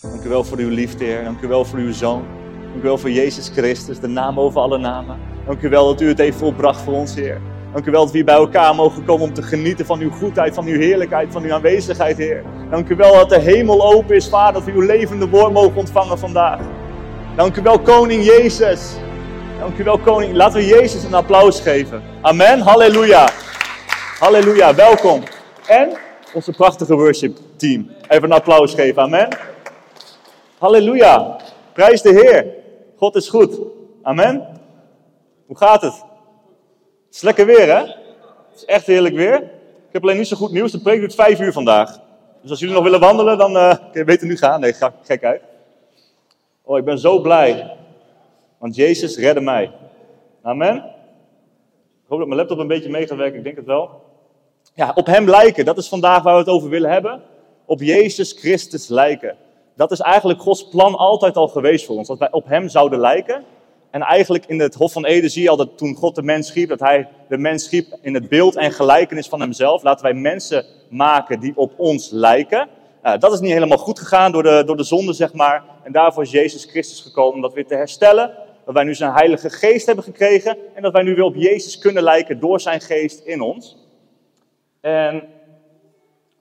Dank u wel voor uw liefde, Heer. Dank u wel voor uw Zoon. Dank u wel voor Jezus Christus, de naam over alle namen. Dank u wel dat u het heeft volbracht voor ons, Heer. Dank u wel dat we hier bij elkaar mogen komen om te genieten van uw goedheid, van uw heerlijkheid, van uw aanwezigheid, Heer. Dank u wel dat de hemel open is, Vader, dat we uw levende woord mogen ontvangen vandaag. Dank u wel, Koning Jezus. Dank u wel, Koning. Laten we Jezus een applaus geven. Amen. Halleluja. Halleluja. Welkom. En onze prachtige worship team. Even een applaus geven. Amen. Halleluja. Prijs de Heer. God is goed. Amen. Hoe gaat het? Het is lekker weer, hè? Het is echt heerlijk weer. Ik heb alleen niet zo goed nieuws. De preek duurt vijf uur vandaag. Dus als jullie nog willen wandelen, dan uh, kun je beter nu gaan. Nee, ga, gek uit. Oh, ik ben zo blij. Want Jezus redde mij. Amen. Ik hoop dat mijn laptop een beetje mee gaat werken. Ik denk het wel. Ja, op hem lijken. Dat is vandaag waar we het over willen hebben. Op Jezus Christus lijken. Dat is eigenlijk Gods plan altijd al geweest voor ons. Dat wij op hem zouden lijken. En eigenlijk in het Hof van Eden zie je al dat toen God de mens schiep, dat hij de mens schiep in het beeld en gelijkenis van hemzelf. Laten wij mensen maken die op ons lijken. Uh, dat is niet helemaal goed gegaan door de, door de zonde, zeg maar. En daarvoor is Jezus Christus gekomen om dat weer te herstellen. Dat wij nu zijn heilige geest hebben gekregen. En dat wij nu weer op Jezus kunnen lijken door zijn geest in ons. En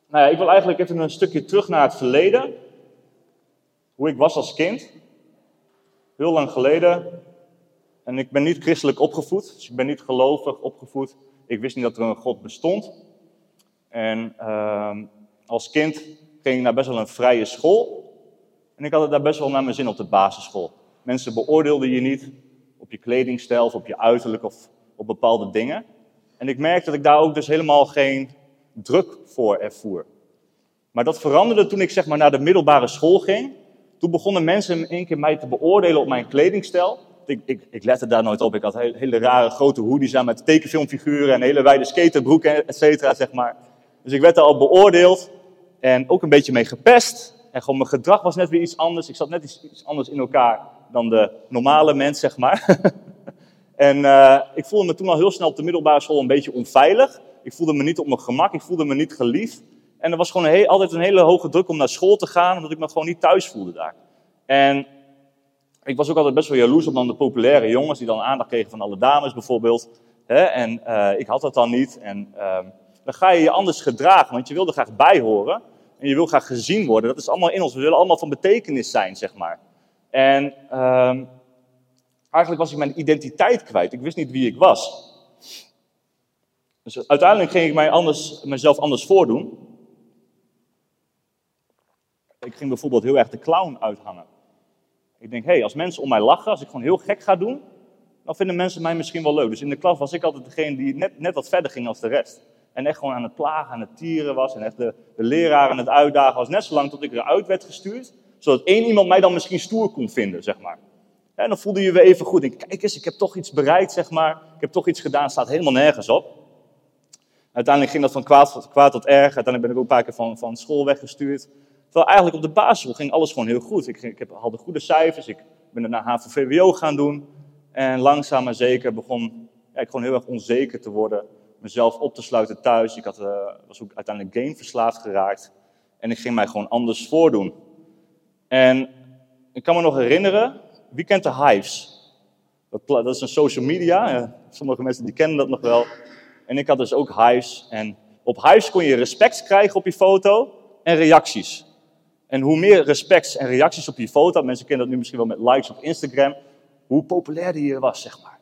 nou ja, ik wil eigenlijk even een stukje terug naar het verleden. Hoe ik was als kind. Heel lang geleden. En ik ben niet christelijk opgevoed. Dus ik ben niet gelovig opgevoed. Ik wist niet dat er een God bestond. En uh, als kind ging ik naar best wel een vrije school. En ik had het daar best wel naar mijn zin op de basisschool. Mensen beoordeelden je niet op je kledingstijl of op je uiterlijk of op bepaalde dingen. En ik merkte dat ik daar ook dus helemaal geen druk voor ervoer. Maar dat veranderde toen ik zeg maar naar de middelbare school ging. Toen begonnen mensen in één keer mij te beoordelen op mijn kledingstijl. Ik, ik, ik lette daar nooit op. Ik had hele, rare grote hoodies aan met tekenfilmfiguren en hele wijde skaterbroeken, et cetera, zeg maar. Dus ik werd daar al beoordeeld en ook een beetje mee gepest. En gewoon mijn gedrag was net weer iets anders. Ik zat net iets, anders in elkaar dan de normale mens, zeg maar. en uh, ik voelde me toen al heel snel op de middelbare school een beetje onveilig. Ik voelde me niet op mijn gemak, ik voelde me niet geliefd. En er was gewoon altijd een hele hoge druk om naar school te gaan, omdat ik me gewoon niet thuis voelde daar. En ik was ook altijd best wel jaloers op dan de populaire jongens, die dan aandacht kregen van alle dames bijvoorbeeld. En uh, ik had dat dan niet. En uh, dan ga je je anders gedragen, want je wil er graag bij horen. En je wil graag gezien worden. Dat is allemaal in ons. We willen allemaal van betekenis zijn, zeg maar. En um, eigenlijk was ik mijn identiteit kwijt. Ik wist niet wie ik was. Dus uiteindelijk ging ik mij anders, mezelf anders voordoen. Ik ging bijvoorbeeld heel erg de clown uithangen. Ik denk, hé, hey, als mensen om mij lachen, als ik gewoon heel gek ga doen, dan vinden mensen mij misschien wel leuk. Dus in de klas was ik altijd degene die net, net wat verder ging als de rest. En echt gewoon aan het plagen, aan het tieren was. En echt de, de leraar aan het uitdagen was. Net zolang tot ik eruit werd gestuurd. Zodat één iemand mij dan misschien stoer kon vinden, zeg maar. En dan voelde je weer even goed. Ik, kijk eens, ik heb toch iets bereikt, zeg maar. Ik heb toch iets gedaan, staat helemaal nergens op. Uiteindelijk ging dat van kwaad, kwaad tot erg. Uiteindelijk ben ik ook een paar keer van, van school weggestuurd. Terwijl eigenlijk op de basisschool ging alles gewoon heel goed. Ik, ik heb, had goede cijfers. Ik ben naar HAVO-VWO gaan doen. En langzaam maar zeker begon ik gewoon heel erg onzeker te worden mezelf op te sluiten thuis. Ik had, uh, was ook uiteindelijk gameverslaafd geraakt. En ik ging mij gewoon anders voordoen. En ik kan me nog herinneren, wie kent de Hives? Dat, dat is een social media. sommige mensen die kennen dat nog wel. En ik had dus ook Hives. En op Hives kon je respect krijgen op je foto en reacties. En hoe meer respects en reacties op je foto, mensen kennen dat nu misschien wel met likes op Instagram, hoe populairder je was, zeg maar.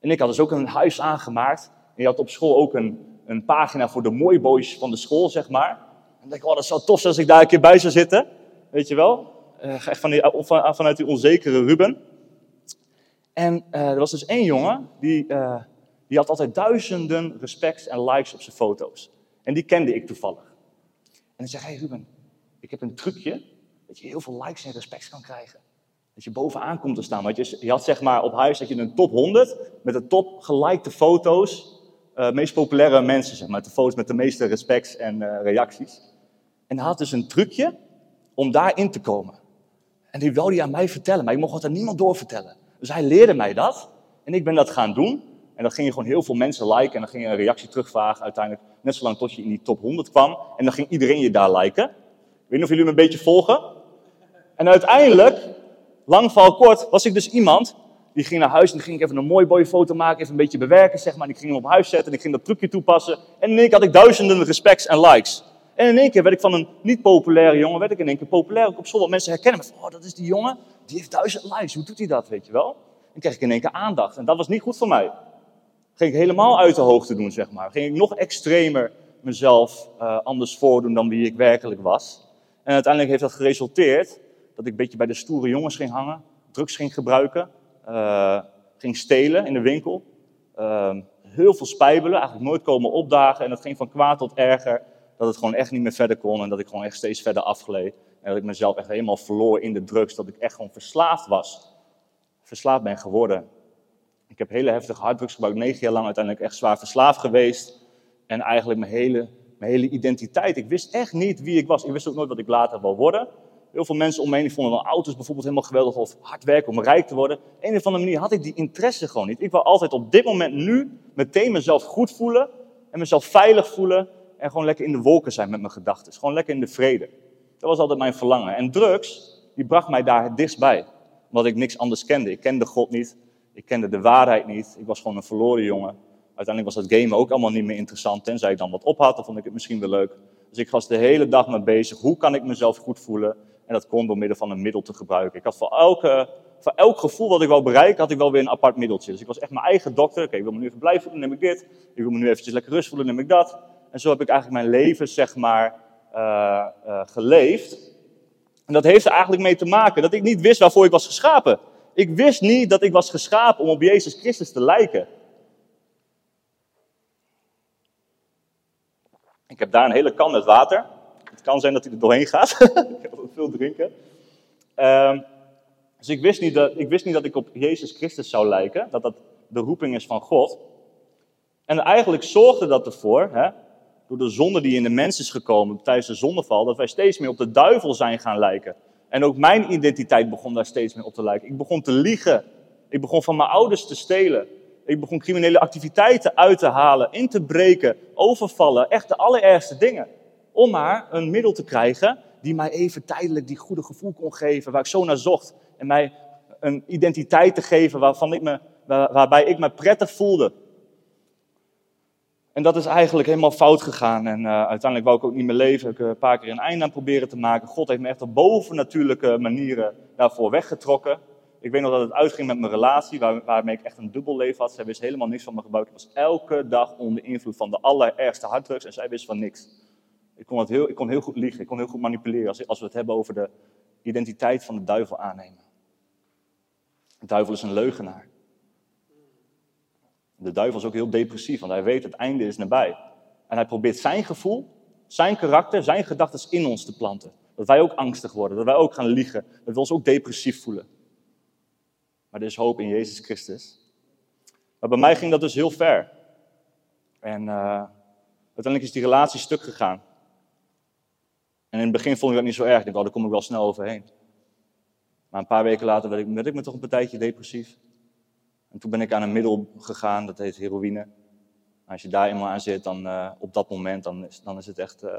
En ik had dus ook een huis aangemaakt en je had op school ook een, een pagina voor de mooi boys van de school, zeg maar. En ik, oh, dat zou tof als ik daar een keer bij zou zitten. Weet je wel? Uh, echt van die, van, vanuit die onzekere Ruben. En er was dus één jongen, die, die had altijd duizenden respects en likes op zijn foto's. En die kende ik toevallig. En dan zei hey Ruben, ik heb een trucje dat je heel veel likes en respects kan krijgen. Dat je bovenaan komt te staan. Want je, had zeg maar op huis dat je een top 100 met de top gelikte foto's uh, meest populaire mensen, zeg maar. De foto's met de meeste respects en uh, reacties. En hij had dus een trucje om daarin te komen. En die wilde hij aan mij vertellen, maar ik mocht het aan niemand doorvertellen. Dus hij leerde mij dat. En ik ben dat gaan doen. En dan ging je gewoon heel veel mensen liken. En dan ging je een reactie terugvragen uiteindelijk. Net zolang tot je in die top 100 kwam. En dan ging iedereen je daar liken. Ik weet niet of jullie me een beetje volgen. En uiteindelijk, lang val kort, was ik dus iemand die ging naar huis en ging ik even een mooi boy foto maken, even een beetje bewerken, zeg maar. En ik ging hem op huis zetten en ik ging dat trucje toepassen. En in één keer had ik duizenden respects en likes. En in één keer werd ik van een niet populaire jongen, werd ik in één keer populair ook op school. Mensen herkennen me van, oh, dat is die jongen, die heeft duizend likes. Hoe doet hij dat, weet je wel? En kreeg ik in één keer aandacht. En dat was niet goed voor mij. Ging ik helemaal uit de hoogte doen, zeg maar. Ging ik nog extremer mezelf uh, anders voordoen dan wie ik werkelijk was. En uiteindelijk heeft dat geresulteerd dat ik een beetje bij de stoere jongens ging hangen, drugs ging gebruiken, uh, ging stelen in de winkel. Uh, heel veel spijbelen, eigenlijk nooit komen opdagen. En dat ging van kwaad tot erger, dat het gewoon echt niet meer verder kon en dat ik gewoon echt steeds verder afgleed. En dat ik mezelf echt helemaal verloor in de drugs, dat ik echt gewoon verslaafd was. Verslaafd ben geworden. Ik heb hele heftige harddrugs gebruikt, negen jaar lang uiteindelijk echt zwaar verslaafd geweest. En eigenlijk mijn hele, mijn hele identiteit. Ik wist echt niet wie ik was. Ik wist ook nooit wat ik later wil worden. Heel veel mensen om me heen vonden dan auto's bijvoorbeeld helemaal geweldig of hard werken om rijk te worden. Op een of andere manier had ik die interesse gewoon niet. Ik wil altijd op dit moment nu meteen mezelf goed voelen en mezelf veilig voelen en gewoon lekker in de wolken zijn met mijn gedachten. Gewoon lekker in de vrede. Dat was altijd mijn verlangen. En drugs, die bracht mij daar het dichtst bij. Omdat ik niks anders kende. Ik kende God niet. Ik kende de waarheid niet. Ik was gewoon een verloren jongen. Uiteindelijk was dat game ook allemaal niet meer interessant. Tenzij ik dan wat op had, dan vond ik het misschien wel leuk. Dus ik was de hele dag mee bezig. Hoe kan ik mezelf goed voelen? En dat kon door middel van een middel te gebruiken. Ik had voor, elke, voor elk gevoel wat ik wou bereiken, had ik wel weer een apart middeltje. Dus ik was echt mijn eigen dokter. Oké, ik wil me nu even blij voelen, neem ik dit. Ik wil me nu eventjes lekker rust voelen, neem ik dat. En zo heb ik eigenlijk mijn leven, zeg maar, uh, uh, geleefd. En dat heeft er eigenlijk mee te maken dat ik niet wist waarvoor ik was geschapen. Ik wist niet dat ik was geschapen om op Jezus Christus te lijken. Heb daar een hele kan met water. Het kan zijn dat hij er doorheen gaat. ik heb veel drinken. Um, dus ik wist, niet dat, ik wist niet dat ik op Jezus Christus zou lijken. Dat dat de roeping is van God. En eigenlijk zorgde dat ervoor, hè, door de zonde die in de mens is gekomen tijdens de zondeval, dat wij steeds meer op de duivel zijn gaan lijken. En ook mijn identiteit begon daar steeds meer op te lijken. Ik begon te liegen. Ik begon van mijn ouders te stelen. Ik begon criminele activiteiten uit te halen, in te breken, overvallen. Echt de allerergste dingen. Om maar een middel te krijgen die mij even tijdelijk die goede gevoel kon geven, waar ik zo naar zocht. En mij een identiteit te geven waarvan ik me, waarbij ik me prettig voelde. En dat is eigenlijk helemaal fout gegaan. En uh, uiteindelijk wou ik ook niet meer leven. Ik heb een paar keer een einde aan proberen te maken. God heeft me echt op bovennatuurlijke manieren daarvoor weggetrokken. Ik weet nog dat het uitging met mijn relatie, waar, waarmee ik echt een dubbel leven had. Zij wist helemaal niks van me. Ik was elke dag onder invloed van de allerergste harddrugs en zij wist van niks. Ik kon, heel, ik kon heel goed liegen, ik kon heel goed manipuleren als, als we het hebben over de identiteit van de duivel aannemen. De duivel is een leugenaar. De duivel is ook heel depressief, want hij weet het einde is nabij. En hij probeert zijn gevoel, zijn karakter, zijn gedachten in ons te planten. Dat wij ook angstig worden, dat wij ook gaan liegen, dat we ons ook depressief voelen. Maar er is hoop in Jezus Christus. Maar bij mij ging dat dus heel ver. En uh, uiteindelijk is die relatie stuk gegaan. En in het begin vond ik dat niet zo erg. Ik dacht, oh, daar kom ik wel snel overheen. Maar een paar weken later werd ik, werd ik me toch een partijtje depressief. En toen ben ik aan een middel gegaan, dat heet heroïne. Als je daar eenmaal aan zit, dan uh, op dat moment, dan is, dan is het echt, uh,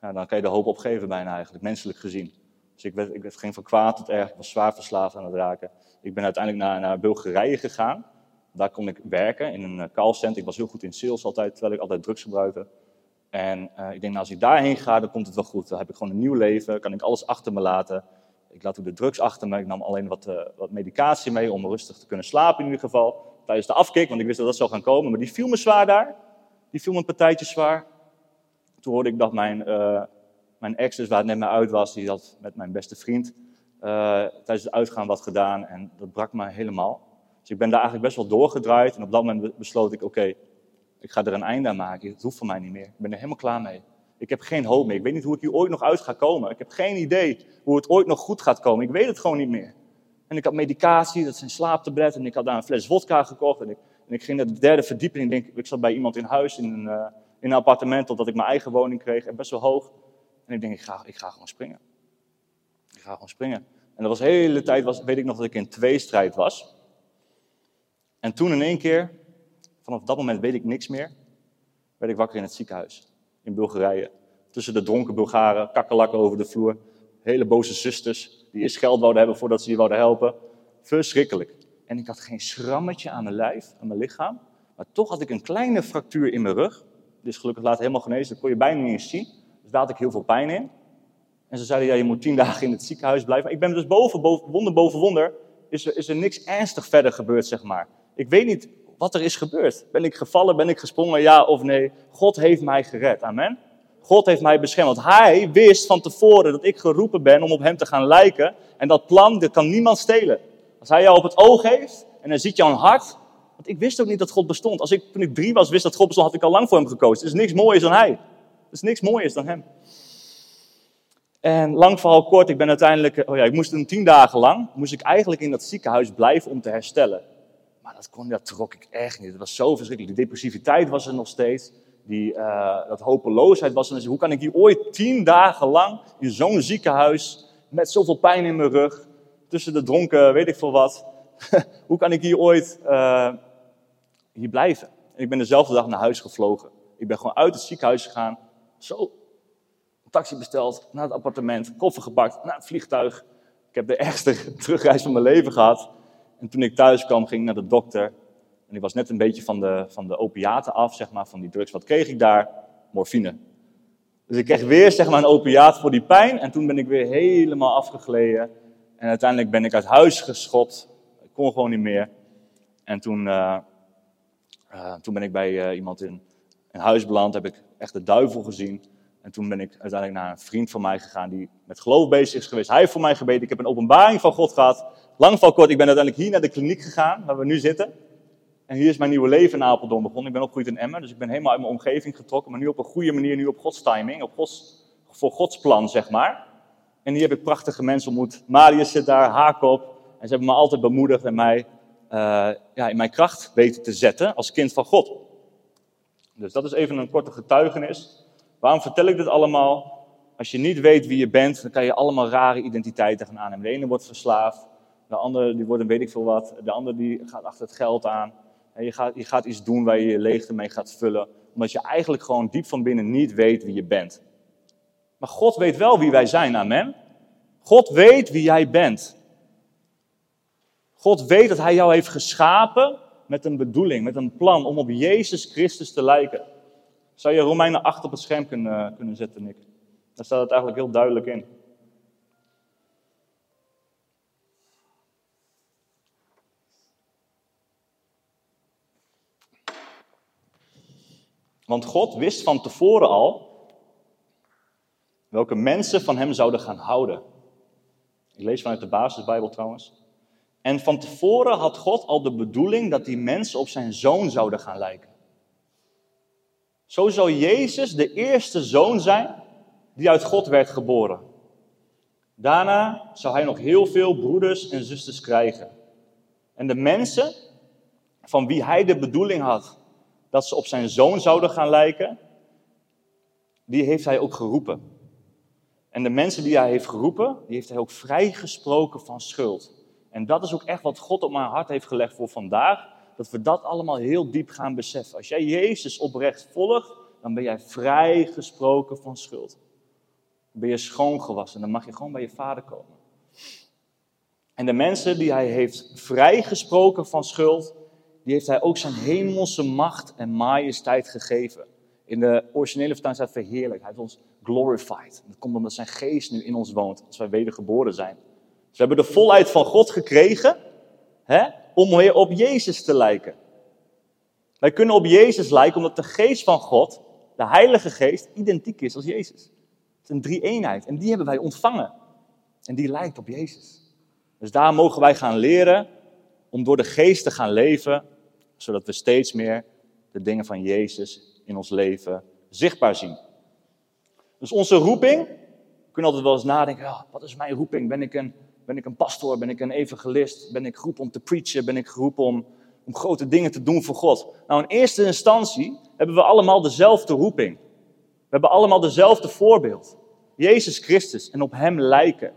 ja, dan kan je de hoop opgeven bijna eigenlijk, menselijk gezien. Dus ik, werd, ik ging van kwaad tot erg, ik was zwaar verslaafd aan het raken. Ik ben uiteindelijk naar, naar Bulgarije gegaan. Daar kon ik werken in een callcenter. Ik was heel goed in sales altijd, terwijl ik altijd drugs gebruikte. En uh, ik denk, nou, als ik daarheen ga, dan komt het wel goed. Dan heb ik gewoon een nieuw leven, kan ik alles achter me laten. Ik laat ook de drugs achter me. Ik nam alleen wat, uh, wat medicatie mee om rustig te kunnen slapen in ieder geval. Tijdens de afkick, want ik wist dat dat zou gaan komen. Maar die viel me zwaar daar. Die viel me een partijtje zwaar. Toen hoorde ik dat mijn, mijn ex, dus waar het net mee uit was, die had met mijn beste vriend tijdens het uitgaan wat gedaan. En dat brak me helemaal. Dus ik ben daar eigenlijk best wel doorgedraaid. En op dat moment besloot ik, oké, ik ga er een einde aan maken. Het hoeft voor mij niet meer. Ik ben er helemaal klaar mee. Ik heb geen hoop meer. Ik weet niet hoe ik hier ooit nog uit ga komen. Ik heb geen idee hoe het ooit nog goed gaat komen. Ik weet het gewoon niet meer. En ik had medicatie, dat zijn slaaptabletten. En ik had daar een fles vodka gekocht. En ik, en ik ging naar de derde verdieping. Ik, denk, ik zat bij iemand in huis, in een, uh, in een appartement, totdat ik mijn eigen woning kreeg. En best wel hoog. En ik denk, ik ga, ik ga gewoon springen. Ik ga gewoon springen. En dat was de hele tijd, was, weet ik nog, dat ik in tweestrijd was. En toen in één keer Vanaf dat moment weet ik niks meer. Werd ik wakker in het ziekenhuis in Bulgarije. Tussen de dronken Bulgaren, kakkerlakken over de vloer, hele boze zusters. die eerst geld wouden hebben voordat ze je wouden helpen. Verschrikkelijk. En ik had geen schrammetje aan mijn lijf, aan mijn lichaam. Maar toch had ik een kleine fractuur in mijn rug. Is gelukkig later helemaal genezen, dat kon je bijna niet eens zien. Dus daar had ik heel veel pijn in. En ze zeiden, ja, je moet tien dagen in het ziekenhuis blijven. Ik ben dus boven, boven wonder boven wonder, is er, is er niks ernstig verder gebeurd, zeg maar. Ik weet niet wat er is gebeurd. Ben ik gevallen, ben ik gesprongen, ja of nee? God heeft mij gered, amen. God heeft mij beschermd. Want hij wist van tevoren dat ik geroepen ben om op hem te gaan lijken. En dat plan, dat kan niemand stelen. Als hij jou op het oog heeft en hij ziet jouw hart. Want ik wist ook niet dat God bestond. Als ik toen ik drie was wist dat God bestond, had ik al lang voor hem gekozen. Er is niks mooiers dan hij. Er is niks mooiers dan hem. En lang verhaal kort, ik ben uiteindelijk, oh ja, ik moest een tien dagen lang, moest ik eigenlijk in dat ziekenhuis blijven om te herstellen. Maar dat, kon, dat trok ik echt niet. Het was zo verschrikkelijk. De depressiviteit was er nog steeds. Die, uh, dat hopeloosheid was er. Hoe kan ik hier ooit tien dagen lang in zo'n ziekenhuis met zoveel pijn in mijn rug, tussen de dronken, weet ik veel wat. hoe kan ik hier ooit uh, hier blijven? En ik ben dezelfde dag naar huis gevlogen. Ik ben gewoon uit het ziekenhuis gegaan. Zo, taxi besteld, naar het appartement, koffer gepakt, naar het vliegtuig. Ik heb de ergste terugreis van mijn leven gehad. En toen ik thuis kwam, ging ik naar de dokter. En ik was net een beetje van de, van de opiaten af, zeg maar, van die drugs. Wat kreeg ik daar? Morfine. Dus ik kreeg weer zeg maar, een opiaat voor die pijn. En toen ben ik weer helemaal afgegleden. En uiteindelijk ben ik uit huis geschopt. Ik kon gewoon niet meer. En toen, uh, uh, toen ben ik bij uh, iemand in, in huis beland. Heb ik echt de duivel gezien. En toen ben ik uiteindelijk naar een vriend van mij gegaan die met geloof bezig is geweest. Hij heeft voor mij gebeden. Ik heb een openbaring van God gehad. Lang van kort, ik ben uiteindelijk hier naar de kliniek gegaan, waar we nu zitten. En hier is mijn nieuwe leven in Apeldoorn begonnen. Ik ben opgegroeid in Emmen, dus ik ben helemaal uit mijn omgeving getrokken. Maar nu op een goede manier, nu op Gods timing, op Gods, voor Gods plan, zeg maar. En hier heb ik prachtige mensen ontmoet. Marius zit daar, Haakop. En ze hebben me altijd bemoedigd en mij uh, ja, in mijn kracht weten te zetten als kind van God. Dus dat is even een korte getuigenis. Waarom vertel ik dit allemaal? Als je niet weet wie je bent, dan kan je allemaal rare identiteiten gaan aannemen. De ene wordt verslaafd, de andere die wordt een weet ik veel wat, de andere die gaat achter het geld aan. En je, gaat, je gaat iets doen waar je je leegte mee gaat vullen, omdat je eigenlijk gewoon diep van binnen niet weet wie je bent. Maar God weet wel wie wij zijn, amen. God weet wie jij bent. God weet dat Hij jou heeft geschapen met een bedoeling, met een plan om op Jezus Christus te lijken. Zou je Romeinen 8 op het scherm kunnen, eh, kunnen zetten, Nick? Daar staat het eigenlijk heel duidelijk in. Want God wist van tevoren al welke mensen van hem zouden gaan houden. Ik lees vanuit de basisbijbel trouwens. En van tevoren had God al de bedoeling dat die mensen op zijn zoon zouden gaan lijken. Zo zou Jezus de eerste zoon zijn die uit God werd geboren. Daarna zou hij nog heel veel broeders en zusters krijgen. En de mensen van wie hij de bedoeling had dat ze op zijn zoon zouden gaan lijken, die heeft hij ook geroepen. En de mensen die hij heeft geroepen, die heeft hij ook vrijgesproken van schuld. En dat is ook echt wat God op mijn hart heeft gelegd voor vandaag dat we dat allemaal heel diep gaan beseffen. Als jij Jezus oprecht volgt, dan ben jij vrijgesproken van schuld. Ben je schoongewassen, dan mag je gewoon bij je vader komen. En de mensen die hij heeft vrijgesproken van schuld, die heeft hij ook zijn hemelse macht en majesteit gegeven. In de originele vertaling staat verheerlijk. Hij heeft ons glorified. Dat komt omdat zijn geest nu in ons woont, als wij wedergeboren zijn. Dus we hebben de volheid van God gekregen. Hè? Om weer op Jezus te lijken. Wij kunnen op Jezus lijken omdat de geest van God, de Heilige Geest, identiek is als Jezus. Het is een drie-eenheid en die hebben wij ontvangen. En die lijkt op Jezus. Dus daar mogen wij gaan leren om door de geest te gaan leven, zodat we steeds meer de dingen van Jezus in ons leven zichtbaar zien. Dus onze roeping, we kunnen altijd wel eens nadenken, oh, wat is mijn roeping? Ben ik een ben ik een pastor? Ben ik een evangelist? Ben ik geroepen om te preachen? Ben ik geroepen om, om grote dingen te doen voor God? Nou, in eerste instantie hebben we allemaal dezelfde roeping. We hebben allemaal dezelfde voorbeeld. Jezus Christus en op Hem lijken.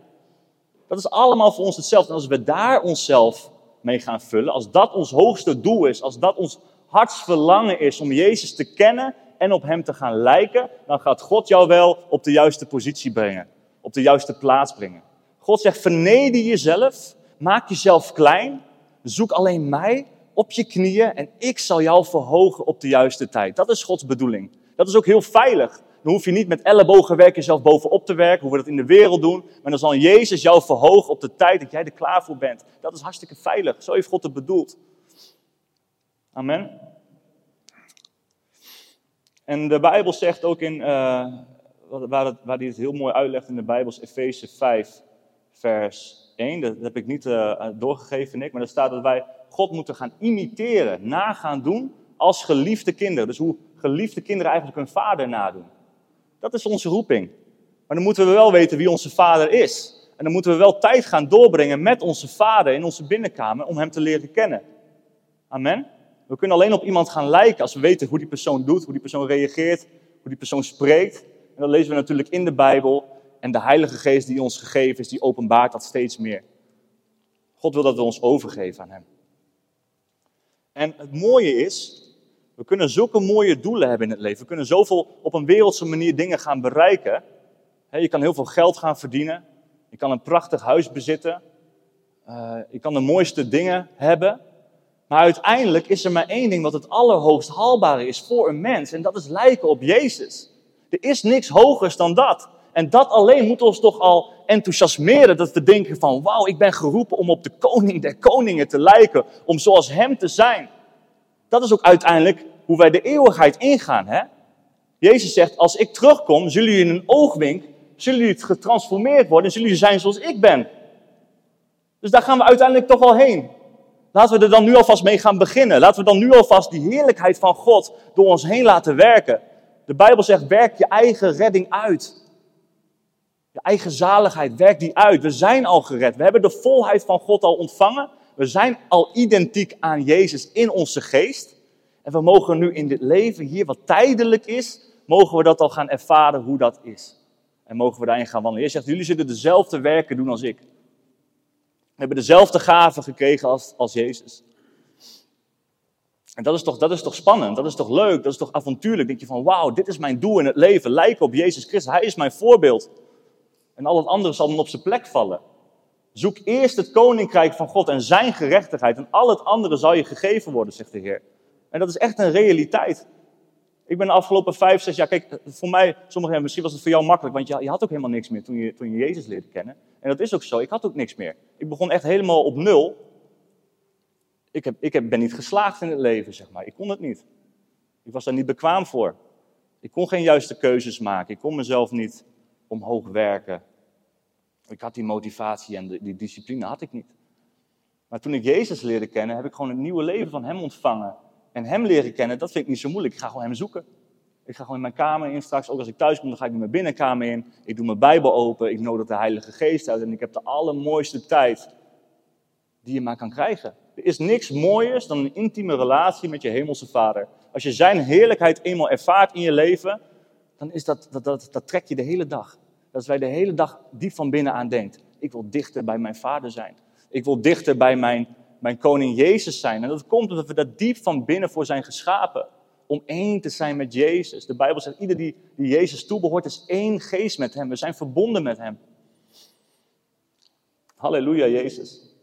Dat is allemaal voor ons hetzelfde. En als we daar onszelf mee gaan vullen, als dat ons hoogste doel is, als dat ons hartsverlangen is om Jezus te kennen en op Hem te gaan lijken, dan gaat God jou wel op de juiste positie brengen, op de juiste plaats brengen. God zegt, verneder jezelf, maak jezelf klein, zoek alleen mij op je knieën en ik zal jou verhogen op de juiste tijd. Dat is Gods bedoeling. Dat is ook heel veilig. Dan hoef je niet met ellebogenwerk jezelf bovenop te werken, hoe we dat in de wereld doen. Maar dan zal Jezus jou verhogen op de tijd dat jij er klaar voor bent. Dat is hartstikke veilig. Zo heeft God het bedoeld. Amen. En de Bijbel zegt ook in, uh, waar, waar hij het heel mooi uitlegt in de Bijbel, is Efeze 5, vers 1. Dat heb ik niet uh, doorgegeven, Nick. Maar er staat dat wij God moeten gaan imiteren, nagaan doen als geliefde kinderen. Dus hoe geliefde kinderen eigenlijk hun vader nadoen. Dat is onze roeping. Maar dan moeten we wel weten wie onze vader is. En dan moeten we wel tijd gaan doorbrengen met onze vader in onze binnenkamer om hem te leren kennen. Amen. We kunnen alleen op iemand gaan lijken als we weten hoe die persoon doet, hoe die persoon reageert, hoe die persoon spreekt. En dat lezen we natuurlijk in de Bijbel. En de Heilige Geest die ons gegeven is, die openbaart dat steeds meer. God wil dat we ons overgeven aan Hem. En het mooie is, we kunnen zulke mooie doelen hebben in het leven. We kunnen zoveel op een wereldse manier dingen gaan bereiken. je kan heel veel geld gaan verdienen. Je kan een prachtig huis bezitten. Uh, je kan de mooiste dingen hebben. Maar uiteindelijk is er maar één ding wat het allerhoogst haalbare is voor een mens. En dat is lijken op Jezus. Er is niks hogers dan dat. En dat alleen moet ons toch al enthousiasmeren. Dat we denken van, wauw, ik ben geroepen om op de koning der koningen te lijken. Om zoals hem te zijn. Dat is ook uiteindelijk hoe wij de eeuwigheid ingaan. Hè? Jezus zegt, als ik terugkom, zullen jullie in een oogwink, zullen jullie getransformeerd worden en zullen jullie zijn zoals ik ben. Dus daar gaan we uiteindelijk toch al heen. Laten we er dan nu alvast mee gaan beginnen. Laten we dan nu alvast die heerlijkheid van God door ons heen laten werken. De Bijbel zegt, werk je eigen redding uit. Eigen zaligheid, werk die uit. We zijn al gered. We hebben de volheid van God al ontvangen. We zijn al identiek aan Jezus in onze geest. En we mogen nu in dit leven hier, wat tijdelijk is, mogen we dat al gaan ervaren hoe dat is. En mogen we daarin gaan wandelen. Je zegt, jullie zullen dezelfde werken doen als ik. We hebben dezelfde gaven gekregen als, als Jezus. En dat is, toch, dat is toch spannend, dat is toch leuk, dat is toch avontuurlijk. Denk je van, wauw, dit is mijn doel in het leven, lijken op Jezus Christus. Hij is mijn voorbeeld. En al het andere zal dan op zijn plek vallen. Zoek eerst het koninkrijk van God en zijn gerechtigheid en al het andere zal je gegeven worden, zegt de Heer. En dat is echt een realiteit. Ik ben de afgelopen vijf, zes jaar, kijk, voor mij, sommigen, misschien was het voor jou makkelijk, want je, had ook helemaal niks meer toen je, toen je Jezus leerde kennen. En dat is ook zo, ik had ook niks meer. Ik begon echt helemaal op nul. Ik, heb, ik heb, ben niet geslaagd in het leven, zeg maar. Ik kon het niet. Ik was daar niet bekwaam voor. Ik kon geen juiste keuzes maken. Ik kon mezelf niet omhoog werken. Ik had die motivatie en die discipline had ik niet. Maar toen ik Jezus leerde kennen, heb ik gewoon een nieuwe leven van Hem ontvangen en hem leren kennen, dat vind ik niet zo moeilijk. Ik ga gewoon hem zoeken. Ik ga gewoon in mijn kamer in straks. Ook als ik thuis kom, dan ga ik in mijn binnenkamer in. Ik doe mijn Bijbel open. Ik nodig de Heilige Geest uit. En ik heb de allermooiste tijd die je maar kan krijgen. Er is niks mooiers dan een intieme relatie met je hemelse Vader. Als je zijn heerlijkheid eenmaal ervaart in je leven, dan is dat, dat, dat, dat trek je de hele dag. Dat je de hele dag diep van binnen aan denkt. Ik wil dichter bij mijn Vader zijn. Ik wil dichter bij mijn mijn koning Jezus zijn. En dat komt omdat we dat diep van binnen voor zijn geschapen. Om één te zijn met Jezus. De Bijbel zegt, ieder die, die Jezus toebehoort is één geest met hem. We zijn verbonden met hem. Halleluja, Jezus.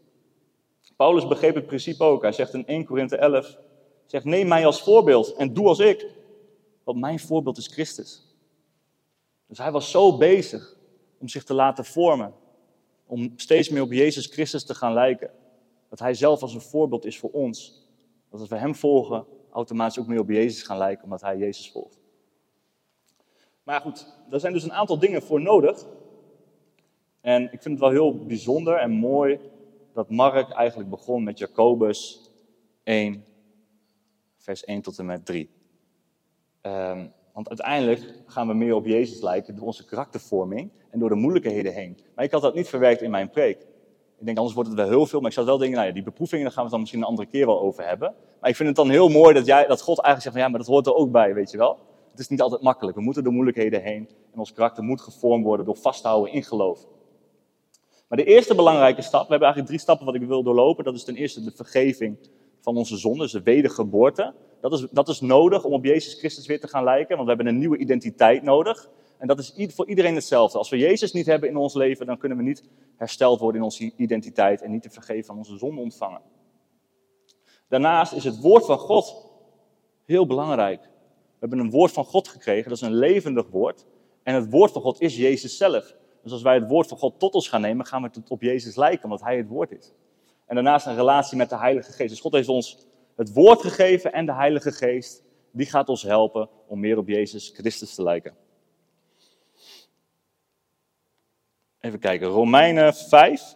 Paulus begreep het principe ook. Hij zegt in 1 Korinthe 11, zegt, neem mij als voorbeeld en doe als ik. Want mijn voorbeeld is Christus. Dus hij was zo bezig om zich te laten vormen. Om steeds meer op Jezus Christus te gaan lijken. Dat hij zelf als een voorbeeld is voor ons. Dat als we hem volgen, automatisch ook meer op Jezus gaan lijken, omdat hij Jezus volgt. Maar goed, daar zijn dus een aantal dingen voor nodig. En ik vind het wel heel bijzonder en mooi dat Mark eigenlijk begon met Jacobus 1, vers 1 tot en met 3. Ehm, want uiteindelijk gaan we meer op Jezus lijken door onze karaktervorming en door de moeilijkheden heen. Maar ik had dat niet verwerkt in mijn preek. Ik denk, anders wordt het wel heel veel. Maar ik zou wel denken, nou ja, die beproevingen, daar gaan we het dan misschien een andere keer wel over hebben. Maar ik vind het dan heel mooi dat, jij, dat God eigenlijk zegt van, ja, maar dat hoort er ook bij, weet je wel. Het is niet altijd makkelijk. We moeten door moeilijkheden heen. En ons karakter moet gevormd worden door vasthouden in geloof. Maar de eerste belangrijke stap, we hebben eigenlijk drie stappen wat ik wil doorlopen. Dat is ten eerste de vergeving van onze zonden, dus de wedergeboorte. Dat is, dat is nodig om op Jezus Christus weer te gaan lijken, want we hebben een nieuwe identiteit nodig. En dat is voor iedereen hetzelfde. Als we Jezus niet hebben in ons leven, dan kunnen we niet hersteld worden in onze identiteit en niet te vergeven van onze zonde ontvangen. Daarnaast is het woord van God heel belangrijk. We hebben een woord van God gekregen, dat is een levendig woord. En het woord van God is Jezus zelf. Dus als wij het woord van God tot ons gaan nemen, gaan we het op Jezus lijken, omdat Hij het woord is. En daarnaast een relatie met de Heilige Geest. Dus God heeft ons het woord gegeven en de Heilige Geest. Die gaat ons helpen om meer op Jezus Christus te lijken. Even kijken, Romeinen 5,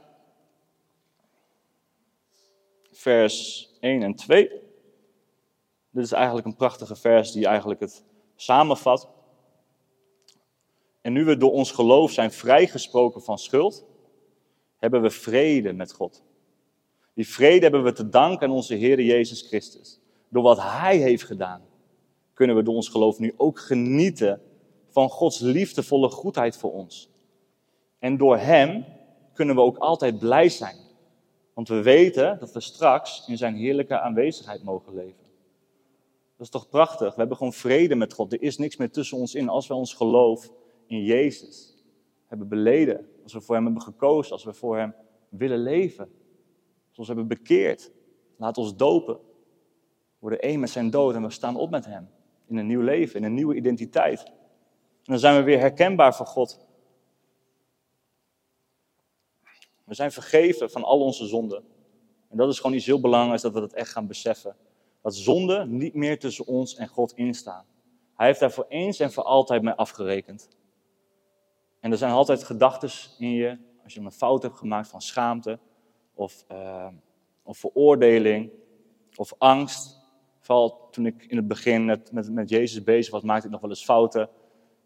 vers 1 en 2. Dit is eigenlijk een prachtige vers die eigenlijk het samenvat. En nu we door ons geloof zijn vrijgesproken van schuld, hebben we vrede met God. Die vrede hebben we te danken aan onze Heer Jezus Christus. Door wat Hij heeft gedaan, kunnen we door ons geloof nu ook genieten van Gods liefdevolle goedheid voor ons. En door Hem kunnen we ook altijd blij zijn. Want we weten dat we straks in Zijn heerlijke aanwezigheid mogen leven. Dat is toch prachtig? We hebben gewoon vrede met God. Er is niks meer tussen ons in als we ons geloof in Jezus hebben beleden. Als we voor Hem hebben gekozen, als we voor Hem willen leven. Ons hebben bekeerd. Laat ons dopen. We worden één met Zijn dood en we staan op met Hem. In een nieuw leven, in een nieuwe identiteit. En dan zijn we weer herkenbaar voor God. We zijn vergeven van al onze zonden. En dat is gewoon iets heel belangrijks dat we dat echt gaan beseffen. Dat zonde niet meer tussen ons en God instaan. Hij heeft daar voor eens en voor altijd mee afgerekend. En er zijn altijd gedachten in je, als je een fout hebt gemaakt van schaamte, of, uh, of veroordeling, of angst. Vooral toen ik in het begin met, met, met Jezus bezig was, maakte ik nog wel eens fouten,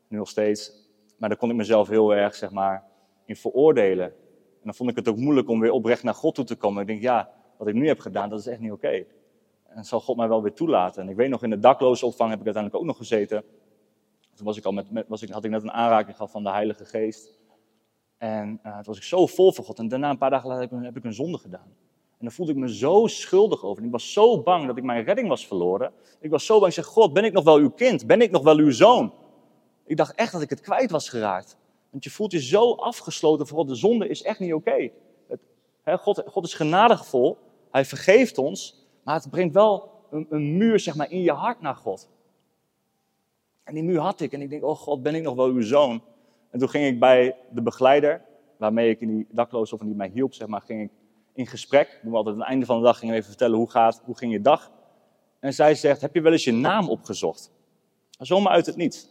nu nog steeds. Maar dan kon ik mezelf heel erg, zeg maar, in veroordelen. En dan vond ik het ook moeilijk om weer oprecht naar God toe te komen. Ik denk, ja, wat ik nu heb gedaan, dat is echt niet oké. En zal God mij wel weer toelaten. En ik weet nog, in de dakloze opvang heb ik uiteindelijk ook nog gezeten. Toen was ik al met, met, was ik, had ik net een aanraking gehad van de Heilige Geest. En uh, toen was ik zo vol van God. En daarna, een paar dagen later, heb ik, een zonde gedaan. En dan voelde ik me zo schuldig over. En ik was zo bang dat ik mijn redding was verloren. Ik was zo bang. Ik zeg, God, ben ik nog wel uw kind? Ben ik nog wel uw zoon? Ik dacht echt dat ik het kwijt was geraakt. Want je voelt je zo afgesloten voor God. De zonde is echt niet oké. God, God is genadigvol. Hij vergeeft ons. Maar het brengt wel een, een muur zeg maar, in je hart naar God. En die muur had ik. En ik denk, oh God, ben ik nog wel uw zoon? En toen ging ik bij de begeleider, waarmee ik in die dakloze of die mij hielp, zeg maar, ging ik in gesprek. Doen altijd aan het einde van de dag, even vertellen hoe gaat, hoe ging je dag? En zij zegt, heb je wel eens je naam opgezocht? Zomaar uit het niets.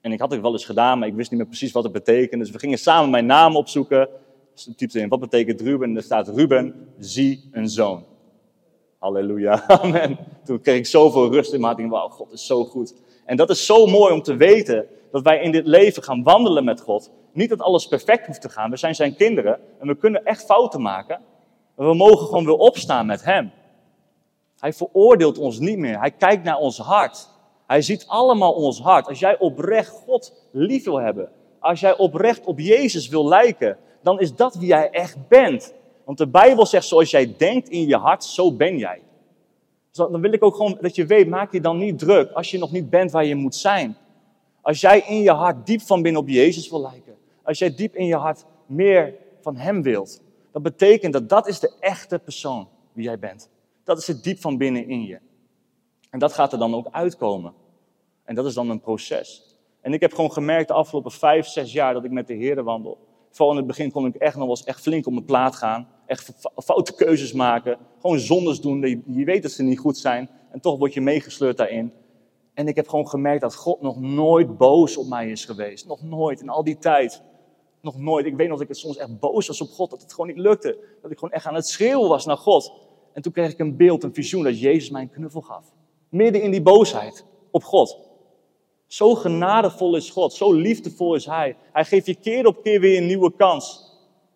En ik had het wel eens gedaan, maar ik wist niet meer precies wat het betekende. Dus we gingen samen mijn naam opzoeken. Dus typte in, wat betekent Ruben? En er staat Ruben, zie een zoon. Halleluja, amen. Toen kreeg ik zoveel rust in mijn hart. Ik wauw, God is zo goed. En dat is zo mooi om te weten dat wij in dit leven gaan wandelen met God. Niet dat alles perfect hoeft te gaan. We zijn zijn kinderen en we kunnen echt fouten maken. Maar we mogen gewoon weer opstaan met Hem. Hij veroordeelt ons niet meer. Hij kijkt naar ons hart. Hij ziet allemaal ons hart. Als jij oprecht God lief wil hebben, als jij oprecht op Jezus wil lijken, dan is dat wie jij echt bent. Want de Bijbel zegt, zoals jij denkt in je hart, zo ben jij. Dus dan wil ik ook gewoon dat je weet, maak je dan niet druk als je nog niet bent waar je moet zijn. Als jij in je hart diep van binnen op Jezus wil lijken. Als jij diep in je hart meer van Hem wilt. Dat betekent dat dat is de echte persoon wie jij bent. Dat is het diep van binnen in je. En dat gaat er dan ook uitkomen. En dat is dan een proces. En ik heb gewoon gemerkt de afgelopen vijf, zes jaar dat ik met de Heer wandel. Vooral in het begin kon ik echt nog wel eens echt flink op mijn plaat gaan. Echt foute keuzes maken. Gewoon zondes doen. Je weet dat ze niet goed zijn. En toch word je meegesleurd daarin. En ik heb gewoon gemerkt dat God nog nooit boos op mij is geweest. Nog nooit. In al die tijd. Nog nooit. Ik weet nog dat ik soms echt boos was op God. Dat het gewoon niet lukte. Dat ik gewoon echt aan het schreeuwen was naar God. En toen kreeg ik een beeld, een visioen dat Jezus mij een knuffel gaf. Midden in die boosheid op God. Zo genadevol is God, zo liefdevol is Hij. Hij geeft je keer op keer weer een nieuwe kans.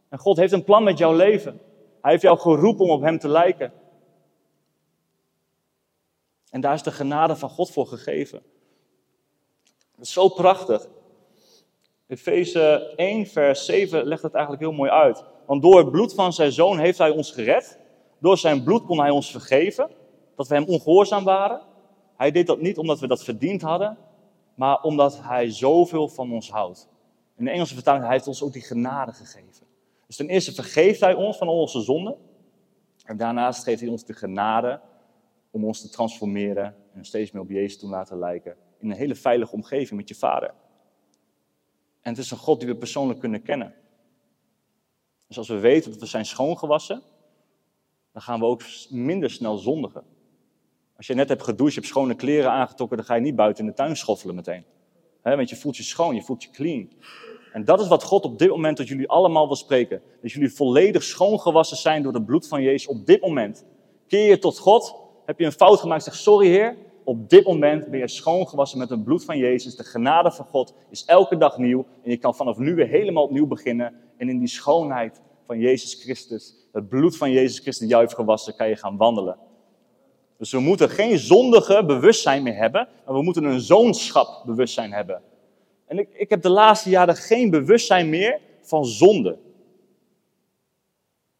En God heeft een plan met jouw leven. Hij heeft jou geroepen om op Hem te lijken. En daar is de genade van God voor gegeven. Dat is zo prachtig. Efeze 1, vers 7 legt het eigenlijk heel mooi uit. Want door het bloed van zijn zoon heeft hij ons gered. Door zijn bloed kon hij ons vergeven. Dat we hem ongehoorzaam waren. Hij deed dat niet omdat we dat verdiend hadden maar omdat Hij zoveel van ons houdt. In de Engelse vertaling, Hij heeft ons ook die genade gegeven. Dus ten eerste vergeeft hij ons van onze zonden. En daarnaast geeft hij ons de genade om ons te transformeren en steeds meer op Jezus te laten lijken. In een hele veilige omgeving met je vader. En het is een God die we persoonlijk kunnen kennen. Dus als we weten dat we zijn schoongewassen, dan gaan we ook minder snel zondigen. Als je net hebt gedoucht, je hebt schone kleren aangetrokken, dan ga je niet buiten in de tuin schoffelen meteen. want je voelt je schoon, je voelt je clean. En dat is wat God op dit moment tot jullie allemaal wil spreken. Dat jullie volledig schoongewassen zijn door het bloed van Jezus op dit moment. Keer je tot God, heb je een fout gemaakt, zeg sorry Heer. Op dit moment ben je schoongewassen met het bloed van Jezus. De genade van God is elke dag nieuw. En je kan vanaf nu weer helemaal opnieuw beginnen. En in die schoonheid van Jezus Christus, het bloed van Jezus Christus jou heeft gewassen, kan je gaan wandelen. Dus we moeten geen zondige bewustzijn meer hebben, maar we moeten een zoonschap bewustzijn hebben. En ik, ik heb de laatste jaren geen bewustzijn meer van zonde.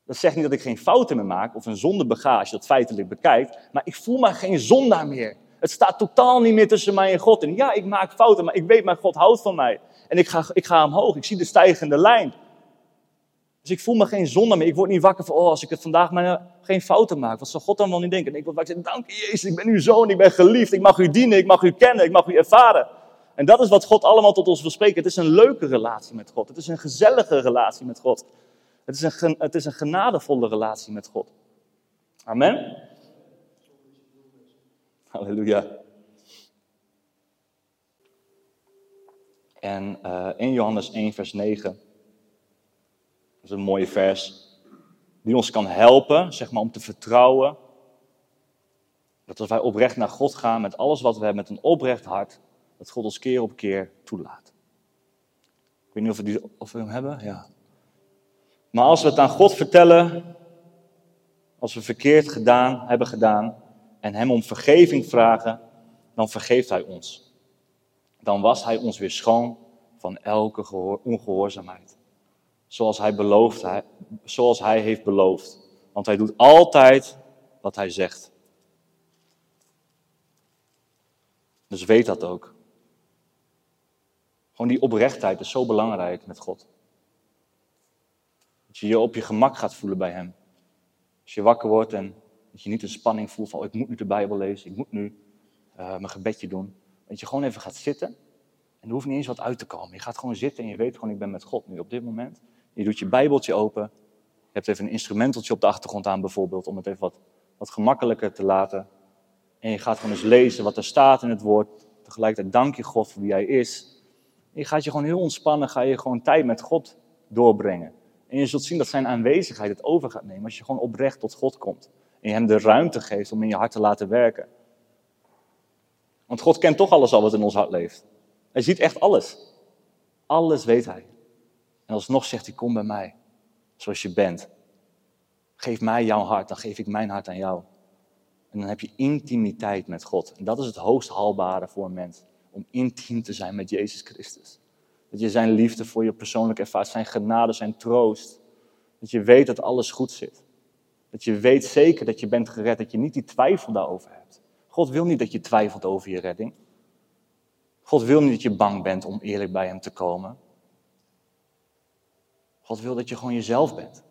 Dat zegt niet dat ik geen fouten meer maak of een zonde je dat feitelijk bekijkt, maar ik voel me geen zondaar meer. Het staat totaal niet meer tussen mij en God. En ja, ik maak fouten, maar ik weet, mijn God houdt van mij. En ik ga, ik ga omhoog, ik zie de stijgende lijn. Dus ik voel me geen zonde meer. Ik word niet wakker van, oh, als ik het vandaag maar geen fouten maak. Wat zal God dan wel niet denken? En ik word wakker en dank je Jezus, ik ben uw zoon, ik ben geliefd. Ik mag u dienen, ik mag u kennen, ik mag u ervaren. En dat is wat God allemaal tot ons wil spreken. Het is een leuke relatie met God. Het is een gezellige relatie met God. Het is een, het is een genadevolle relatie met God. Amen. Halleluja. En uh, in Johannes 1, vers 9 dat is een mooie vers. Die ons kan helpen, zeg maar, om te vertrouwen. Dat als wij oprecht naar God gaan met alles wat we hebben, met een oprecht hart, dat God ons keer op keer toelaat. Ik weet niet of we, die, of we hem hebben. Ja. Maar als we het aan God vertellen, als we verkeerd gedaan, hebben gedaan en Hem om vergeving vragen, dan vergeeft Hij ons. Dan was Hij ons weer schoon van elke ongehoorzaamheid zoals hij, belooft, zoals hij heeft beloofd. Want hij doet altijd wat hij zegt. Dus weet dat ook. Gewoon die oprechtheid is zo belangrijk met God. Dat je je op je gemak gaat voelen bij Hem. Als je wakker wordt en dat je niet een spanning voelt van oh, ik moet nu de Bijbel lezen, ik moet nu uh, mijn gebedje doen. Dat je gewoon even gaat zitten en er hoeft niet eens wat uit te komen. Je gaat gewoon zitten en je weet gewoon ik ben met God nu op dit moment. Je doet je Bijbeltje open. Je hebt even een instrumenteltje op de achtergrond aan, bijvoorbeeld, om het even wat, wat gemakkelijker te laten. En je gaat gewoon eens lezen wat er staat in het woord. Tegelijkertijd dank je God voor wie Hij is. En je gaat je gewoon heel ontspannen, ga je gewoon tijd met God doorbrengen. En je zult zien dat Zijn aanwezigheid het over gaat nemen als je gewoon oprecht tot God komt. En je Hem de ruimte geeft om in je hart te laten werken. Want God kent toch alles al wat in ons hart leeft. Hij ziet echt alles. Alles weet Hij. En alsnog zegt hij, kom bij mij, zoals je bent. Geef mij jouw hart, dan geef ik mijn hart aan jou. En dan heb je intimiteit met God. En dat is het hoogst haalbare voor een mens. Om intiem te zijn met Jezus Christus. Dat je zijn liefde voor je persoonlijk ervaart, zijn genade, zijn troost. Dat je weet dat alles goed zit. Dat je weet zeker dat je bent gered, dat je niet die twijfel daarover hebt. God wil niet dat je twijfelt over je redding. God wil niet dat je bang bent om eerlijk bij Hem te komen. God wil dat je gewoon jezelf bent.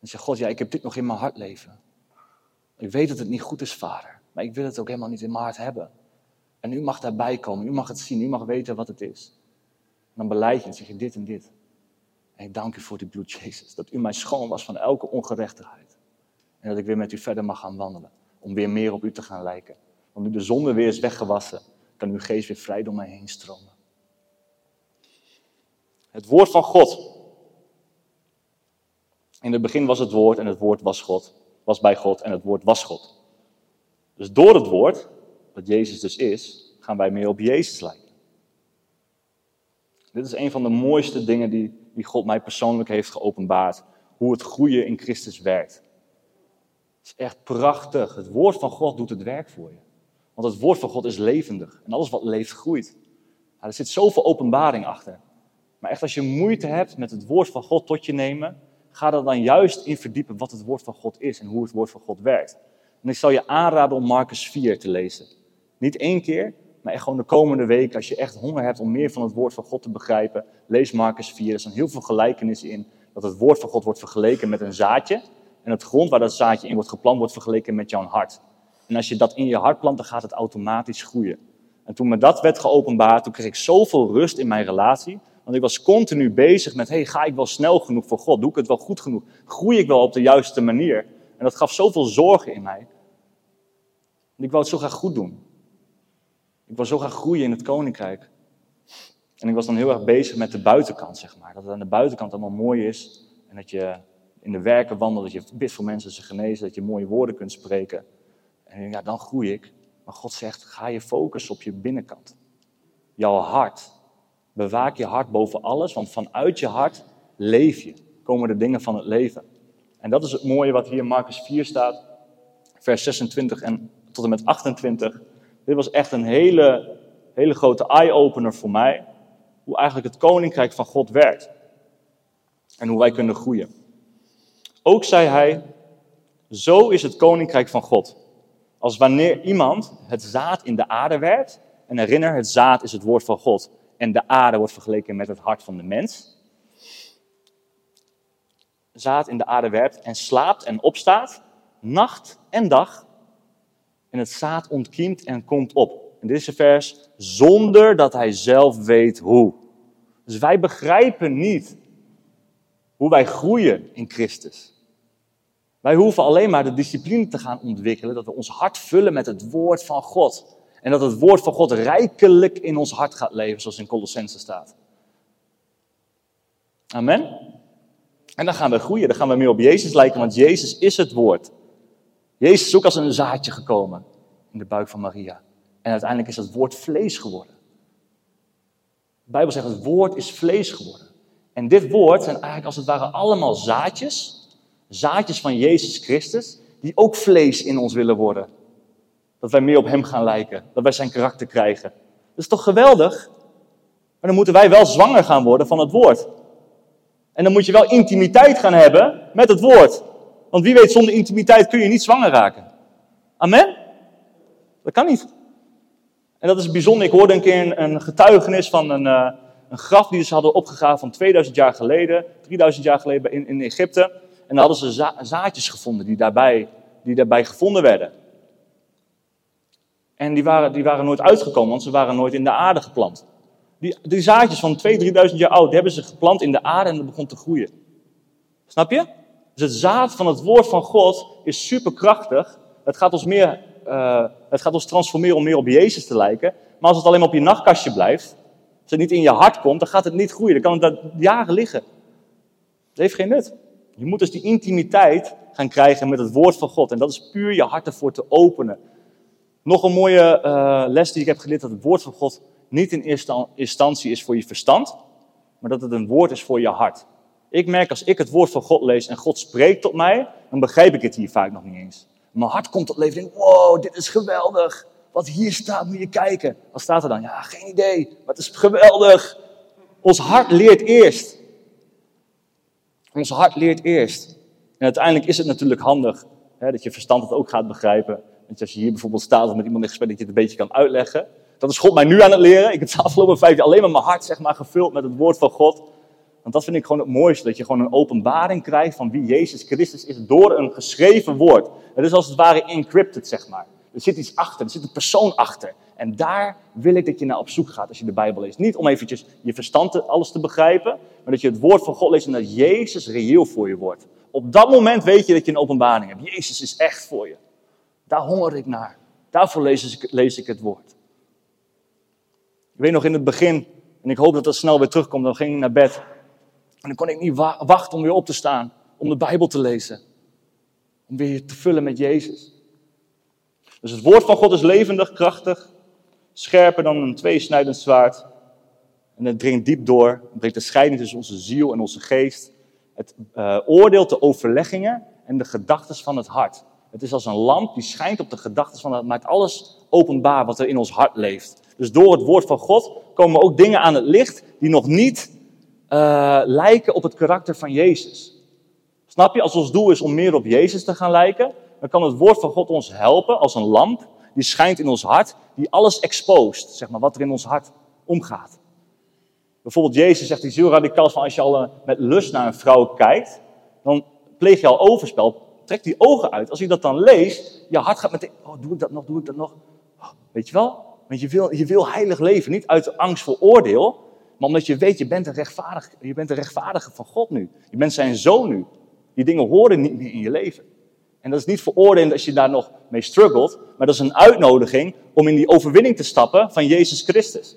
En zeg, God, ja, ik heb dit nog in mijn hart leven. Ik weet dat het niet goed is, vader. Maar ik wil het ook helemaal niet in mijn hart hebben. En u mag daarbij komen. U mag het zien. U mag weten wat het is. Dan beleid je en zeg je dit en dit. En ik dank u voor die bloed, Jezus. Dat u mij schoon was van elke ongerechtigheid. En dat ik weer met u verder mag gaan wandelen. Om weer meer op u te gaan lijken. Want nu de zonde weer is weggewassen, kan uw geest weer vrij door mij heen stromen. Het woord van God in het begin was het woord en het woord was God. Was bij God en het woord was God. Dus door het woord, wat Jezus dus is, gaan wij meer op Jezus lijken. Dit is een van de mooiste dingen die, die God mij persoonlijk heeft geopenbaard. Hoe het groeien in Christus werkt. Het is echt prachtig. Het woord van God doet het werk voor je. Want het woord van God is levendig. En alles wat leeft groeit. er zit zoveel openbaring achter. Maar echt als je moeite hebt met het woord van God tot je nemen, ga er dan juist in verdiepen wat het woord van God is en hoe het woord van God werkt. En ik zal je aanraden om Marcus 4 te lezen. Niet één keer, maar echt gewoon de komende weken. Als je echt honger hebt om meer van het woord van God te begrijpen, lees Marcus 4. Er staan heel veel gelijkenissen in dat het woord van God wordt vergeleken met een zaadje. En het grond waar dat zaadje in wordt geplant, wordt vergeleken met jouw hart. En als je dat in je hart plant, dan gaat het automatisch groeien. En toen me dat werd geopenbaard, toen kreeg ik zoveel rust in mijn relatie. Want ik was continu bezig met, hey, ga ik wel snel genoeg voor God? Doe ik het wel goed genoeg? Groei ik wel op de juiste manier? En dat gaf zoveel zorgen in mij. En ik wou het zo graag goed doen. Ik wou zo graag groeien in het koninkrijk. En ik was dan heel erg bezig met de buitenkant, zeg maar. Dat het aan de buitenkant allemaal mooi is. En dat je in de werken wandelt, dat je bidt voor mensen ze genezen, dat je mooie woorden kunt spreken. En ja, dan groei ik. Maar God zegt, ga je focussen op je binnenkant. Jouw hart. Bewaak je hart boven alles, want vanuit je hart leef je. Komen de dingen van het leven. En dat is het mooie wat hier in Marcus 4 staat, vers 26 en tot en met 28. Dit was echt een hele, hele grote eye-opener voor mij. Hoe eigenlijk het koninkrijk van God werkt. En hoe wij kunnen groeien. Ook zei hij, zo is het koninkrijk van God. Als wanneer iemand het zaad in de aarde werpt. En herinner, het zaad is het woord van God. En de aarde wordt vergeleken met het hart van de mens. Zaad in de aarde werpt en slaapt en opstaat. Nacht en dag. En het zaad ontkiemt en komt op. En dit is een vers zonder dat hij zelf weet hoe. Dus wij begrijpen niet hoe wij groeien in Christus. Wij hoeven alleen maar de discipline te gaan ontwikkelen, dat we ons hart vullen met het woord van God. En dat het woord van God rijkelijk in ons hart gaat leven, zoals in Colossense staat. Amen. En dan gaan we groeien, dan gaan we meer op Jezus lijken, want Jezus is het woord. Jezus is ook als een zaadje gekomen in de buik van Maria. En uiteindelijk is dat woord vlees geworden. De Bijbel zegt, het woord is vlees geworden. En dit woord zijn eigenlijk als het ware allemaal zaadjes zaadjes van Jezus Christus, die ook vlees in ons willen worden. Dat wij meer op Hem gaan lijken, dat wij Zijn karakter krijgen. Dat is toch geweldig? Maar dan moeten wij wel zwanger gaan worden van het woord. En dan moet je wel intimiteit gaan hebben met het woord. Want wie weet, zonder intimiteit kun je niet zwanger raken. Amen? Dat kan niet. En dat is bijzonder. Ik hoorde een keer een, getuigenis van een, uh, een graf die ze hadden opgegraven van 2000 jaar geleden, 3000 jaar geleden in, in Egypte. En dan hadden ze zaadjes gevonden die daarbij, die daarbij gevonden werden. En die waren, die waren nooit uitgekomen, want ze waren nooit in de aarde geplant. Die, die zaadjes van 2.000, 3.000 jaar oud, die hebben ze geplant in de aarde en dat begon te groeien. Snap je? Dus het zaad van het woord van God is superkrachtig. Het gaat ons, meer, uh, het gaat ons transformeren om meer op Jezus te lijken. Maar als het alleen maar op je nachtkastje blijft, als het niet in je hart komt, dan gaat het niet groeien. Dan kan het daar jaren liggen. Dat heeft geen nut. Je moet dus die intimiteit gaan krijgen met het woord van God. En dat is puur je hart ervoor te openen. Nog een mooie uh, les die ik heb geleerd, dat het woord van God niet in eerste instantie is voor je verstand, maar dat het een woord is voor je hart. Ik merk als ik het woord van God lees en God spreekt tot mij, dan begrijp ik het hier vaak nog niet eens. Mijn hart komt tot leven en denk, wow, dit is geweldig. Wat hier staat, moet je kijken. Wat staat er dan? Ja, geen idee, maar het is geweldig. Ons hart leert eerst. Ons hart leert eerst. En uiteindelijk is het natuurlijk handig hè, dat je verstand het ook gaat begrijpen. Want als je hier bijvoorbeeld staat of met iemand in gesprek, dat je het een beetje kan uitleggen. Dat is God mij nu aan het leren. Ik heb de afgelopen vijf jaar alleen maar mijn hart zeg maar, gevuld met het woord van God. Want dat vind ik gewoon het mooiste, dat je gewoon een openbaring krijgt van wie Jezus Christus is door een geschreven woord. Het is als het ware encrypted, zeg maar. Er zit iets achter, er zit een persoon achter. En daar wil ik dat je naar op zoek gaat als je de Bijbel leest. Niet om eventjes je verstand alles te begrijpen, maar dat je het woord van God leest en dat Jezus reëel voor je wordt. Op dat moment weet je dat je een openbaring hebt. Jezus is echt voor je. Daar honger ik naar. Daarvoor lees ik, lees ik het woord. Ik weet nog in het begin, en ik hoop dat dat snel weer terugkomt, dan ging ik naar bed. En dan kon ik niet wachten om weer op te staan, om de Bijbel te lezen. Om weer te vullen met Jezus. Dus het woord van God is levendig, krachtig, scherper dan een tweesnijdend zwaard. En het dringt diep door, het brengt de scheiding tussen onze ziel en onze geest. Het uh, oordeelt de overleggingen en de gedachten van het hart. Het is als een lamp die schijnt op de gedachten van het maakt alles openbaar wat er in ons hart leeft. Dus door het woord van God komen ook dingen aan het licht die nog niet uh, lijken op het karakter van Jezus. Snap je? Als ons doel is om meer op Jezus te gaan lijken, dan kan het woord van God ons helpen als een lamp die schijnt in ons hart, die alles exposed, zeg maar, wat er in ons hart omgaat. Bijvoorbeeld Jezus zegt iets heel radicaal van als je al eh, met lust naar een vrouw kijkt, dan pleeg je al overspel. Trek die ogen uit. Als je dat dan leest, je hart gaat meteen, oh doe ik dat nog, doe ik dat nog. Oh, weet je wel? Want je wil, je wil heilig leven, niet uit angst voor oordeel, maar omdat je weet, je bent een rechtvaardige, je bent een rechtvaardige van God nu. Je bent zijn zoon nu. Die dingen horen niet meer in je leven. En dat is niet veroordelend als je daar nog mee struggelt, maar dat is een uitnodiging om in die overwinning te stappen van Jezus Christus.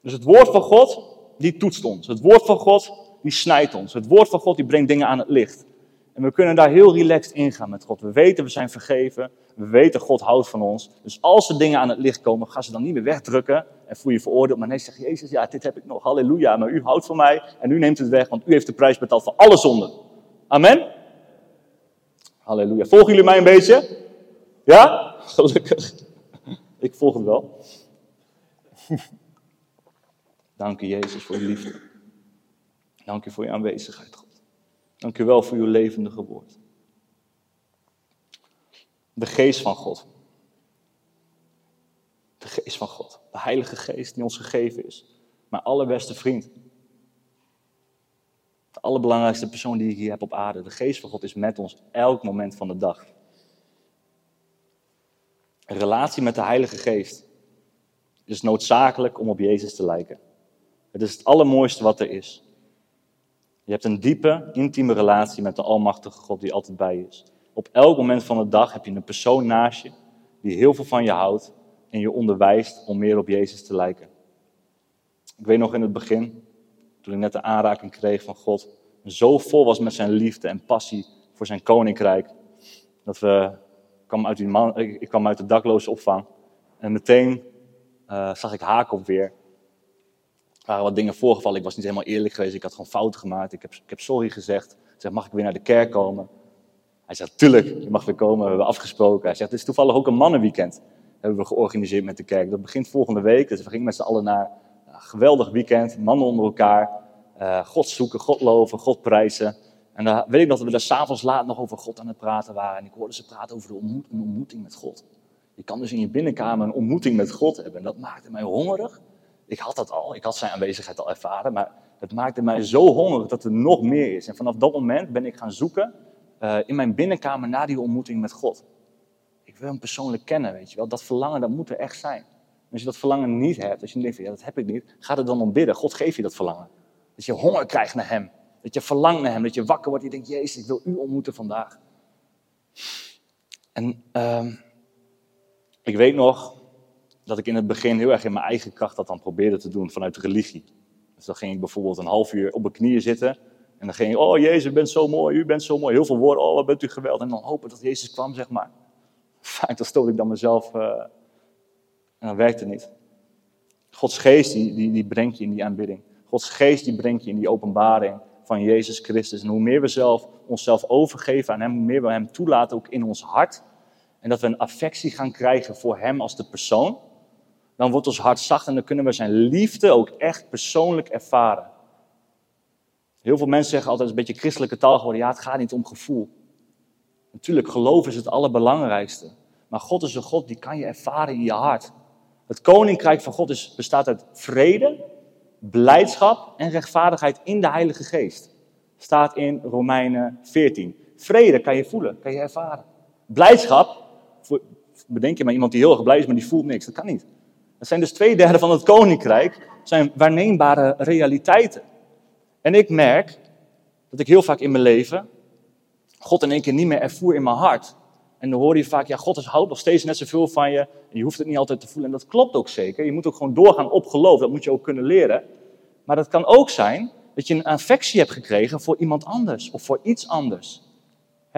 Dus het woord van God, die toetst ons. Het woord van God, die snijdt ons. Het woord van God, die brengt dingen aan het licht. En we kunnen daar heel relaxed ingaan met God. We weten, we zijn vergeven. We weten, God houdt van ons. Dus als er dingen aan het licht komen, ga ze dan niet meer wegdrukken en voel je veroordeeld. Maar nee, zeg Jezus, ja, dit heb ik nog. Halleluja, maar u houdt van mij en u neemt het weg, want u heeft de prijs betaald voor alle zonden. Amen? Halleluja. Volgen jullie mij een beetje? Ja? Gelukkig. Ik volg het wel. Dank u, Jezus, voor uw liefde. Dank u voor uw aanwezigheid, God. Dank u wel voor uw levendige woord. De geest van God. De geest van God. De Heilige Geest die ons gegeven is. Mijn allerbeste vriend. De allerbelangrijkste persoon die ik hier heb op aarde. De geest van God is met ons elk moment van de dag. Een relatie met de Heilige Geest is noodzakelijk om op Jezus te lijken. Het is het allermooiste wat er is. Je hebt een diepe, intieme relatie met de Almachtige God die altijd bij je is. Op elk moment van de dag heb je een persoon naast je die heel veel van je houdt en je onderwijst om meer op Jezus te lijken. Ik weet nog in het begin, toen ik net de aanraking kreeg van God, zo vol was met zijn liefde en passie voor zijn koninkrijk, dat we kwam uit die man, ik kwam uit de dakloze opvang en meteen uh, zag ik Haak weer waren wat dingen voorgevallen. Ik was niet helemaal eerlijk geweest. Ik had gewoon fouten gemaakt. Ik heb, ik heb sorry gezegd. Ik zeg, mag ik weer naar de kerk komen? Hij zegt, tuurlijk, je mag weer komen. We hebben afgesproken. Hij zegt, het is toevallig ook een mannenweekend. Hebben we georganiseerd met de kerk. Dat begint volgende week. Dus we gingen met z'n allen naar een geweldig weekend. Mannen onder elkaar. Uh, God zoeken, God loven, God prijzen. En dan weet ik dat we daar s'avonds laat nog over God aan het praten waren. En ik hoorde ze praten over de een ontmoeting met God. Je kan dus in je binnenkamer een ontmoeting met God hebben. En dat maakte mij hongerig. Ik had dat al, ik had zijn aanwezigheid al ervaren, maar het maakte mij zo hongerig dat er nog meer is. En vanaf dat moment ben ik gaan zoeken uh, in mijn binnenkamer naar die ontmoeting met God. Ik wil hem persoonlijk kennen, weet je wel. Dat verlangen, dat moet er echt zijn. En als je dat verlangen niet hebt, als je denkt, ja, dat heb ik niet, ga er dan om bidden. God geeft je dat verlangen. Dat je honger krijgt naar hem. Dat je verlangt naar hem. Dat je wakker wordt en je denkt, Jezus, ik wil u ontmoeten vandaag. En uh, ik weet nog, dat ik in het begin heel erg in mijn eigen kracht dat dan probeerde te doen vanuit religie. Dus dan ging ik bijvoorbeeld een half uur op mijn knieën zitten. En dan ging ik, oh Jezus, u bent zo mooi, u bent zo mooi. Heel veel woorden, oh wat bent u geweldig. En dan hopen dat Jezus kwam, zeg maar. Vaak dan stoot ik dan mezelf uh, en dan werkt het niet. Gods geest die, die, die brengt je in die aanbidding. Gods geest die brengt je in die openbaring van Jezus Christus. En hoe meer we zelf onszelf overgeven aan Hem, hoe meer we Hem toelaten ook in ons hart. En dat we een affectie gaan krijgen voor Hem als de persoon dan wordt ons hart zacht en dan kunnen we zijn liefde ook echt persoonlijk ervaren. Heel veel mensen zeggen altijd, een beetje christelijke taal geworden, ja, het gaat niet om gevoel. Natuurlijk, geloof is het allerbelangrijkste. Maar God is een God die kan je ervaren in je hart. Het koninkrijk van God is, bestaat uit vrede, blijdschap en rechtvaardigheid in de Heilige Geest. Staat in Romeinen 14. Vrede kan je voelen, kan je ervaren. Blijdschap, bedenk je maar iemand die heel erg blij is, maar die voelt niks. Dat kan niet. Dat zijn dus twee derde van het koninkrijk, zijn waarneembare realiteiten. En ik merk dat ik heel vaak in mijn leven God in één keer niet meer ervoer in mijn hart. En dan hoor je vaak, ja, God houdt nog steeds net zoveel van je. En je hoeft het niet altijd te voelen. En dat klopt ook zeker. Je moet ook gewoon doorgaan op geloof. Dat moet je ook kunnen leren. Maar dat kan ook zijn dat je een affectie hebt gekregen voor iemand anders of voor iets anders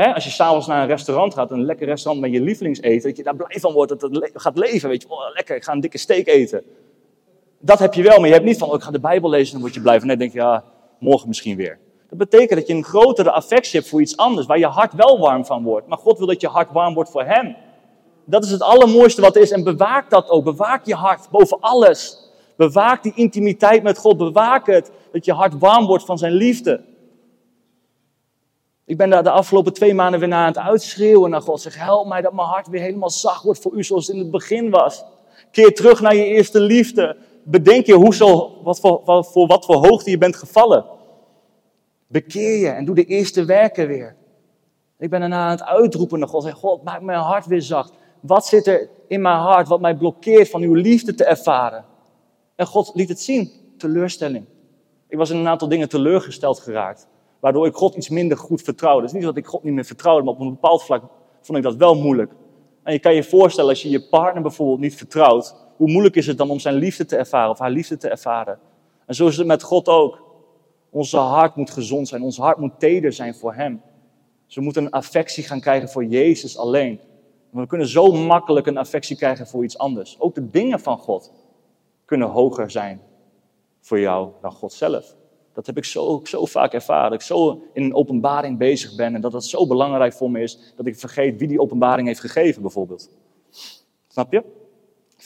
als je s'avonds naar een restaurant gaat, een lekker restaurant met je lievelingseten, dat je daar blij van wordt, dat het gaat leven. Weet je, oh, lekker, ik ga een dikke steak eten. Dat heb je wel, maar je hebt niet van, oh, ik ga de Bijbel lezen en dan word je blij van. Nee, denk je, ja, morgen misschien weer. Dat betekent dat je een grotere affectie hebt voor iets anders, waar je hart wel warm van wordt. Maar God wil dat je hart warm wordt voor Hem. Dat is het allermooiste wat er is. En bewaak dat ook. Bewaak je hart boven alles. Bewaak die intimiteit met God. Bewaak het. Dat je hart warm wordt van zijn liefde. Ik ben daar de afgelopen twee maanden weer naar aan het uitschreeuwen naar God. Zeg, help mij dat mijn hart weer helemaal zacht wordt voor u zoals het in het begin was. Keer terug naar je eerste liefde. Bedenk je hoezo, wat voor, wat, voor wat voor hoogte je bent gevallen. Bekeer je en doe de eerste werken weer. Ik ben daarna aan het uitroepen naar God. Zeg, God, maak mijn hart weer zacht. Wat zit er in mijn hart wat mij blokkeert van uw liefde te ervaren? En God liet het zien. Teleurstelling. Ik was in een aantal dingen teleurgesteld geraakt. Waardoor ik God iets minder goed vertrouwde. Het is niet dat ik God niet meer vertrouwde, maar op een bepaald vlak vond ik dat wel moeilijk. En je kan je voorstellen, als je je partner bijvoorbeeld niet vertrouwt, hoe moeilijk is het dan om zijn liefde te ervaren of haar liefde te ervaren? En zo is het met God ook. Onze hart moet gezond zijn, ons hart moet teder zijn voor Hem. We moeten een affectie gaan krijgen voor Jezus alleen. we kunnen zo makkelijk een affectie krijgen voor iets anders. Ook de dingen van God kunnen hoger zijn voor jou dan God zelf. Dat heb ik zo, zo vaak ervaren. Dat ik zo in een openbaring bezig ben en dat het zo belangrijk voor me is dat ik vergeet wie die openbaring heeft gegeven, bijvoorbeeld. Snap je?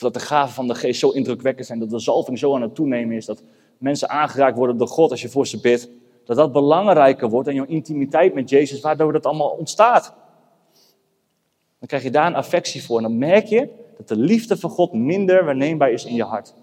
Dat de gaven van de geest zo indrukwekkend zijn, dat de zalving zo aan het toenemen is, dat mensen aangeraakt worden door God als je voor ze bidt. Dat dat belangrijker wordt dan jouw intimiteit met Jezus, waardoor dat allemaal ontstaat. Dan krijg je daar een affectie voor en dan merk je dat de liefde van God minder waarneembaar is in je hart.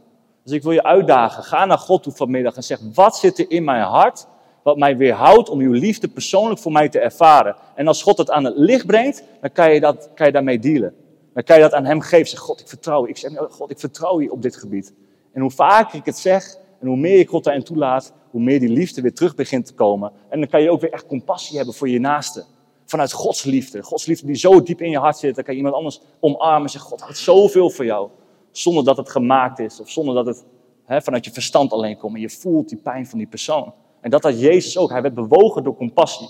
Dus ik wil je uitdagen. Ga naar God toe vanmiddag en zeg: Wat zit er in mijn hart wat mij weerhoudt om uw liefde persoonlijk voor mij te ervaren? En als God het aan het licht brengt, dan kan je, dat, kan je daarmee dealen. Dan kan je dat aan Hem geven. Zeg: God, ik vertrouw je. Ik zeg: God, ik vertrouw je op dit gebied. En hoe vaker ik het zeg en hoe meer je God daarin toelaat, hoe meer die liefde weer terug begint te komen. En dan kan je ook weer echt compassie hebben voor je naaste. Vanuit Gods liefde. Gods liefde die zo diep in je hart zit. Dan kan je iemand anders omarmen en zeggen: God houdt zoveel voor jou zonder dat het gemaakt is of zonder dat het hè, vanuit je verstand alleen komt. En je voelt die pijn van die persoon. En dat had Jezus ook. Hij werd bewogen door compassie.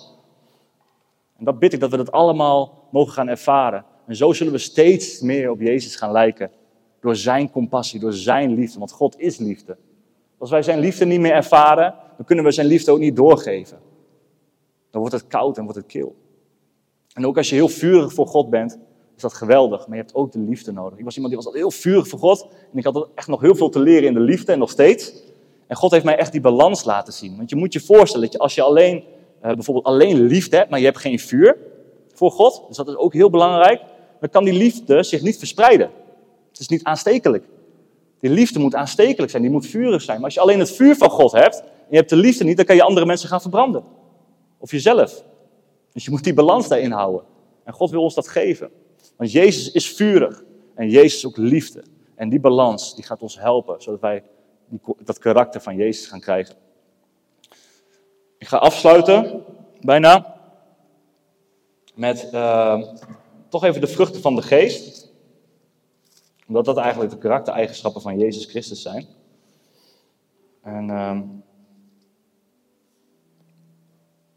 En dat bid ik dat we dat allemaal mogen gaan ervaren. En zo zullen we steeds meer op Jezus gaan lijken. Door zijn compassie, door zijn liefde. Want God is liefde. Als wij zijn liefde niet meer ervaren, dan kunnen we zijn liefde ook niet doorgeven. Dan wordt het koud en wordt het kil. En ook als je heel vurig voor God bent, is dat geweldig. Maar je hebt ook de liefde nodig. Ik was iemand die was altijd heel vurig voor God. En ik had echt nog heel veel te leren in de liefde en nog steeds. En God heeft mij echt die balans laten zien. Want je moet je voorstellen dat je als je alleen, uh, bijvoorbeeld alleen liefde hebt, maar je hebt geen vuur voor God. Dus dat is ook heel belangrijk. Dan kan die liefde zich niet verspreiden. Het is niet aanstekelijk. Die liefde moet aanstekelijk zijn, die moet vurig zijn. Maar als je alleen het vuur van God hebt en je hebt de liefde niet, dan kan je andere mensen gaan verbranden. Of jezelf. Dus je moet die balans daarin houden. En God wil ons dat geven. Want Jezus is vurig en Jezus is ook liefde. En die balans die gaat ons helpen, zodat wij dat karakter van Jezus gaan krijgen. Ik ga afsluiten, bijna, met uh, toch even de vruchten van de geest. Omdat dat eigenlijk de karaktereigenschappen van Jezus Christus zijn. En uh,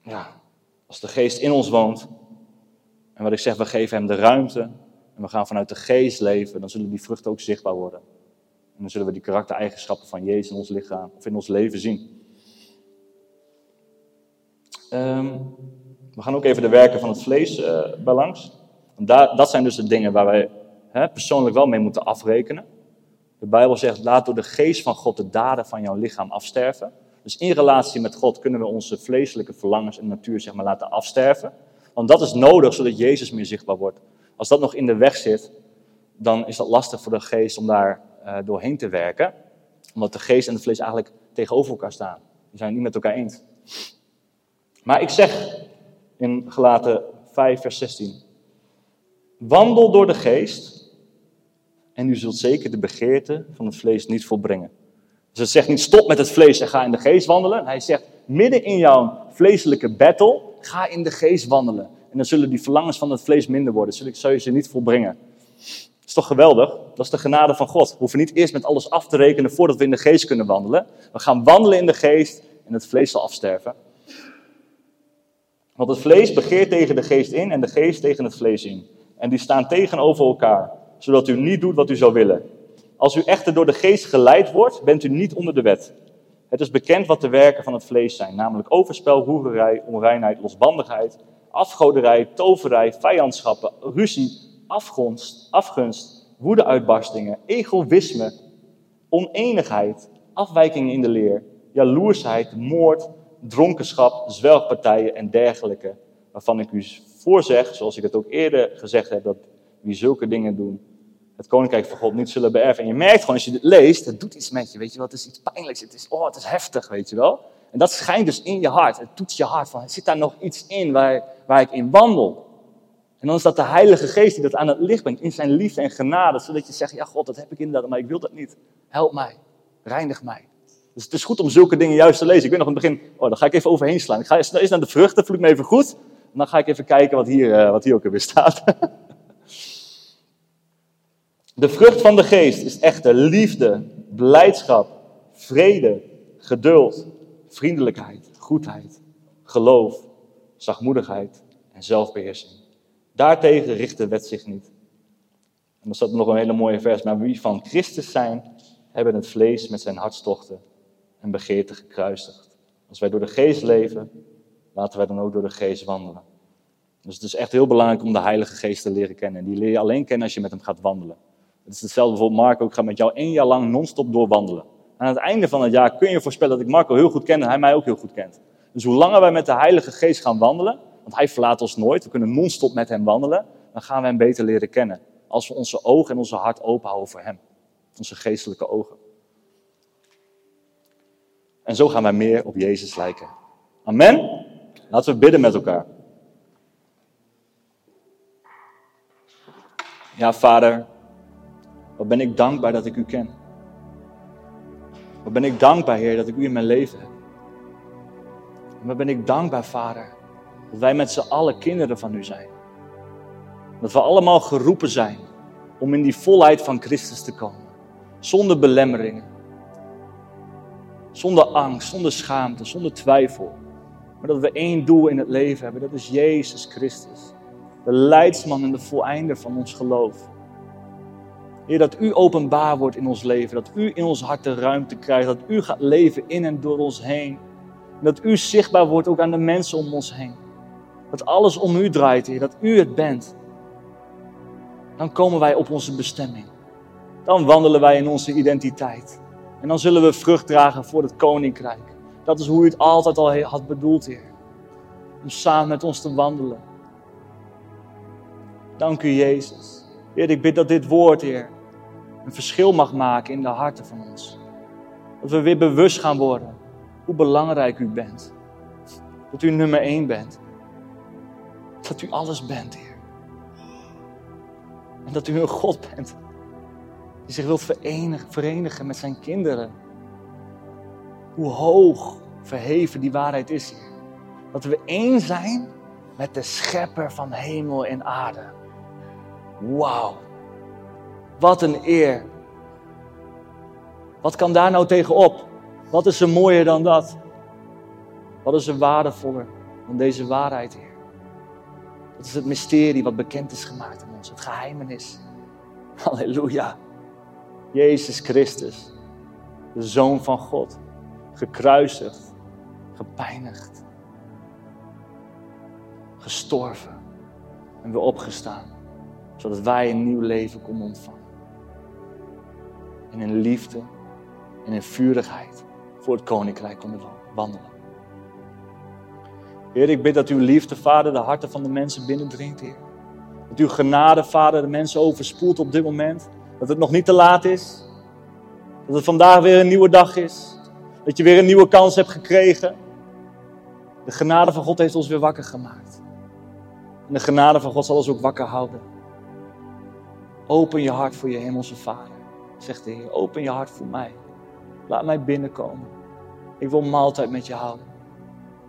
ja, als de geest in ons woont, en wat ik zeg, we geven hem de ruimte en we gaan vanuit de geest leven, dan zullen die vruchten ook zichtbaar worden. En dan zullen we die karaktereigenschappen van Jezus in ons lichaam of in ons leven zien. Um, we gaan ook even de werken van het vlees uh, bij langs. Dat zijn dus de dingen waar wij hè, persoonlijk wel mee moeten afrekenen. De Bijbel zegt, laat door de geest van God de daden van jouw lichaam afsterven. Dus in relatie met God kunnen we onze vleeselijke verlangens en natuur zeg maar, laten afsterven. Want dat is nodig zodat Jezus meer zichtbaar wordt. Als dat nog in de weg zit, dan is dat lastig voor de geest om daar uh, doorheen te werken. Omdat de geest en het vlees eigenlijk tegenover elkaar staan. Die zijn het niet met elkaar eens. Maar ik zeg in Gelaten 5, vers 16. Wandel door de geest en u zult zeker de begeerte van het vlees niet volbrengen. Dus het zegt niet stop met het vlees en ga in de geest wandelen. Hij zegt midden in jouw vleeselijke battle Ga in de geest wandelen. En dan zullen die verlangens van het vlees minder worden. Zul, je ze niet volbrengen. Dat is toch geweldig? Dat is de genade van God. We hoeven niet eerst met alles af te rekenen voordat we in de geest kunnen wandelen. We gaan wandelen in de geest en het vlees zal afsterven. Want het vlees begeert tegen de geest in en de geest tegen het vlees in. En die staan tegenover elkaar, zodat u niet doet wat u zou willen. Als u echter door de geest geleid wordt, bent u niet onder de wet. Het is bekend wat de werken van het vlees zijn, namelijk overspel, hoererij, onreinheid, losbandigheid, afgoderij, toverij, vijandschappen, ruzie, afgunst, afgunst woedeuitbarstingen, egoïsme, oneenigheid, afwijkingen in de leer, jaloersheid, moord, dronkenschap, zwelgpartijen en dergelijke, waarvan ik u voorzeg, zoals ik het ook eerder gezegd heb, dat wie zulke dingen doen, het koninkrijk van God niet zullen beërven. En je merkt gewoon als je dit leest, het doet iets met je, weet je wel. Het is iets pijnlijks, het is, oh, het is heftig, weet je wel. En dat schijnt dus in je hart. Het doet je hart van, zit daar nog iets in waar, waar ik in wandel? En dan is dat de Heilige Geest die dat aan het licht brengt in zijn liefde en genade. Zodat je zegt, ja God, dat heb ik inderdaad, maar ik wil dat niet. Help mij, reinig mij. Dus het is goed om zulke dingen juist te lezen. Ik weet nog in het begin, oh, daar ga ik even overheen slaan. Ik ga eerst naar de vruchten, vloek me even goed. Dan ga ik even kijken wat hier, uh, wat hier ook weer staat. De vrucht van de geest is echter liefde, blijdschap, vrede, geduld, vriendelijkheid, goedheid, geloof, zachtmoedigheid en zelfbeheersing. Daartegen richt de wet zich niet. En dan staat er nog een hele mooie vers. Maar wie van Christus zijn, hebben het vlees met zijn hartstochten en begeerten gekruisigd. Als wij door de geest leven, laten wij dan ook door de geest wandelen. Dus het is echt heel belangrijk om de Heilige Geest te leren kennen. En die leer je alleen kennen als je met hem gaat wandelen. Het is hetzelfde bijvoorbeeld Marco. Ik ga met jou één jaar lang non-stop doorwandelen. Aan het einde van het jaar kun je voorspellen dat ik Marco heel goed ken en hij mij ook heel goed kent. Dus hoe langer wij met de Heilige Geest gaan wandelen, want hij verlaat ons nooit, we kunnen non-stop met hem wandelen, dan gaan we hem beter leren kennen. Als we onze ogen en onze hart open houden voor hem. Onze geestelijke ogen. En zo gaan wij meer op Jezus lijken. Amen. Laten we bidden met elkaar. Ja, Vader, wat ben ik dankbaar dat ik u ken. Wat ben ik dankbaar, Heer, dat ik u in mijn leven heb. En wat ben ik dankbaar, Vader, dat wij met z'n allen kinderen van u zijn. Dat we allemaal geroepen zijn om in die volheid van Christus te komen. Zonder belemmeringen. Zonder angst, zonder schaamte, zonder twijfel. Maar dat we één doel in het leven hebben, dat is Jezus Christus. De leidsman en de voleinder van ons geloof. Heer, dat u openbaar wordt in ons leven. Dat u in ons hart de ruimte krijgt. Dat u gaat leven in en door ons heen. En dat u zichtbaar wordt ook aan de mensen om ons heen. Dat alles om u draait, Heer. Dat u het bent. Dan komen wij op onze bestemming. Dan wandelen wij in onze identiteit. En dan zullen we vrucht dragen voor het koninkrijk. Dat is hoe u het altijd al had bedoeld, Heer. Om samen met ons te wandelen. Dank u, Jezus. Heer, ik bid dat dit woord, Heer, een verschil mag maken in de harten van ons. Dat we weer bewust gaan worden hoe belangrijk u bent. Dat u nummer één bent. Dat u alles bent, Heer. En dat u een God bent die zich wilt verenigen, verenigen met zijn kinderen. Hoe hoog verheven die waarheid is, Heer. Dat we één zijn met de schepper van hemel en aarde. Wauw. Wat een eer. Wat kan daar nou tegenop? Wat is er mooier dan dat? Wat is er waardevoller dan deze waarheid, Heer? Dat is het mysterie wat bekend is gemaakt aan ons, het geheimenis. Halleluja. Jezus Christus, de Zoon van God, gekruisigd, gepijnigd, gestorven en weer opgestaan, zodat wij een nieuw leven konden ontvangen. En in liefde en in vurigheid voor het koninkrijk konden wandelen. Heer, ik bid dat uw liefde, Vader, de harten van de mensen binnendringt, Heer. Dat uw genade, Vader, de mensen overspoelt op dit moment. Dat het nog niet te laat is. Dat het vandaag weer een nieuwe dag is. Dat je weer een nieuwe kans hebt gekregen. De genade van God heeft ons weer wakker gemaakt. En de genade van God zal ons ook wakker houden. Open je hart voor je hemelse Vader, zegt de Heer. Open je hart voor mij. Laat mij binnenkomen. Ik wil maaltijd met je houden.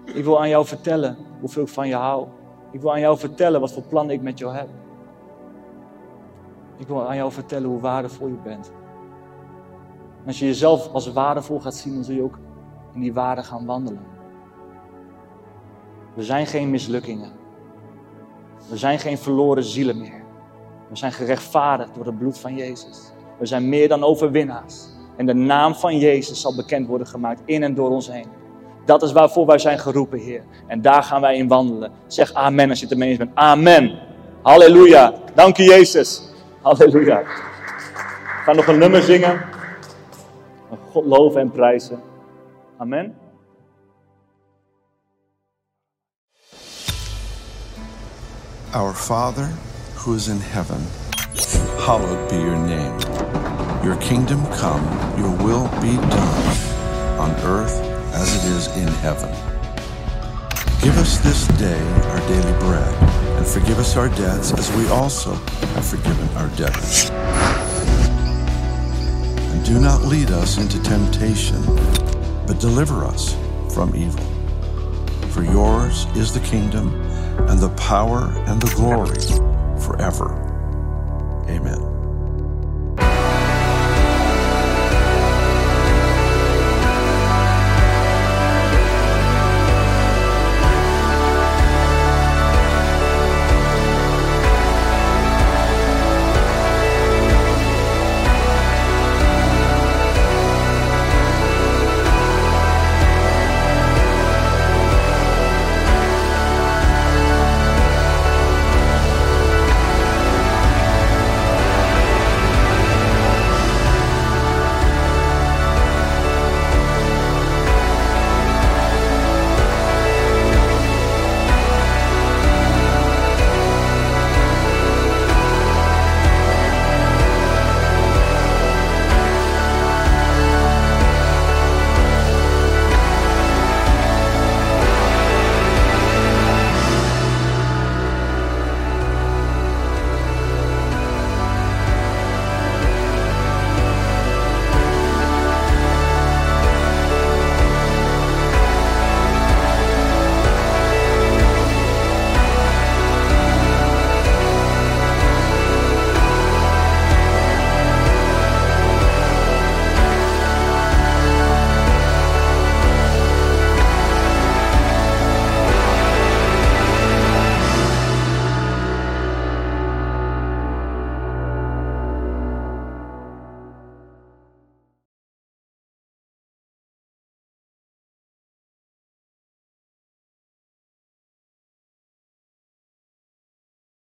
Ik wil aan jou vertellen hoeveel ik van je hou. Ik wil aan jou vertellen wat voor plannen ik met jou heb. Ik wil aan jou vertellen hoe waardevol je bent. Als je jezelf als waardevol gaat zien, dan zul je ook in die waarde gaan wandelen. We zijn geen mislukkingen. We zijn geen verloren zielen meer. We zijn gerechtvaardigd door het bloed van Jezus. We zijn meer dan overwinnaars. En de naam van Jezus zal bekend worden gemaakt in en door ons heen. Dat is waarvoor wij zijn geroepen, Heer. En daar gaan wij in wandelen. Zeg amen als je het ermee eens bent. Amen. Halleluja. Dank u, Jezus. Halleluja. We gaan nog een nummer zingen. God loven en prijzen. Amen. Our Father who is in heaven hallowed be your name. Your kingdom come, your will be done, on earth as it is in heaven. Give us this day our daily bread, and forgive us our debts as we also have forgiven our debtors. And do not lead us into temptation, but deliver us from evil. For yours is the kingdom, and the power, and the glory forever. Amen.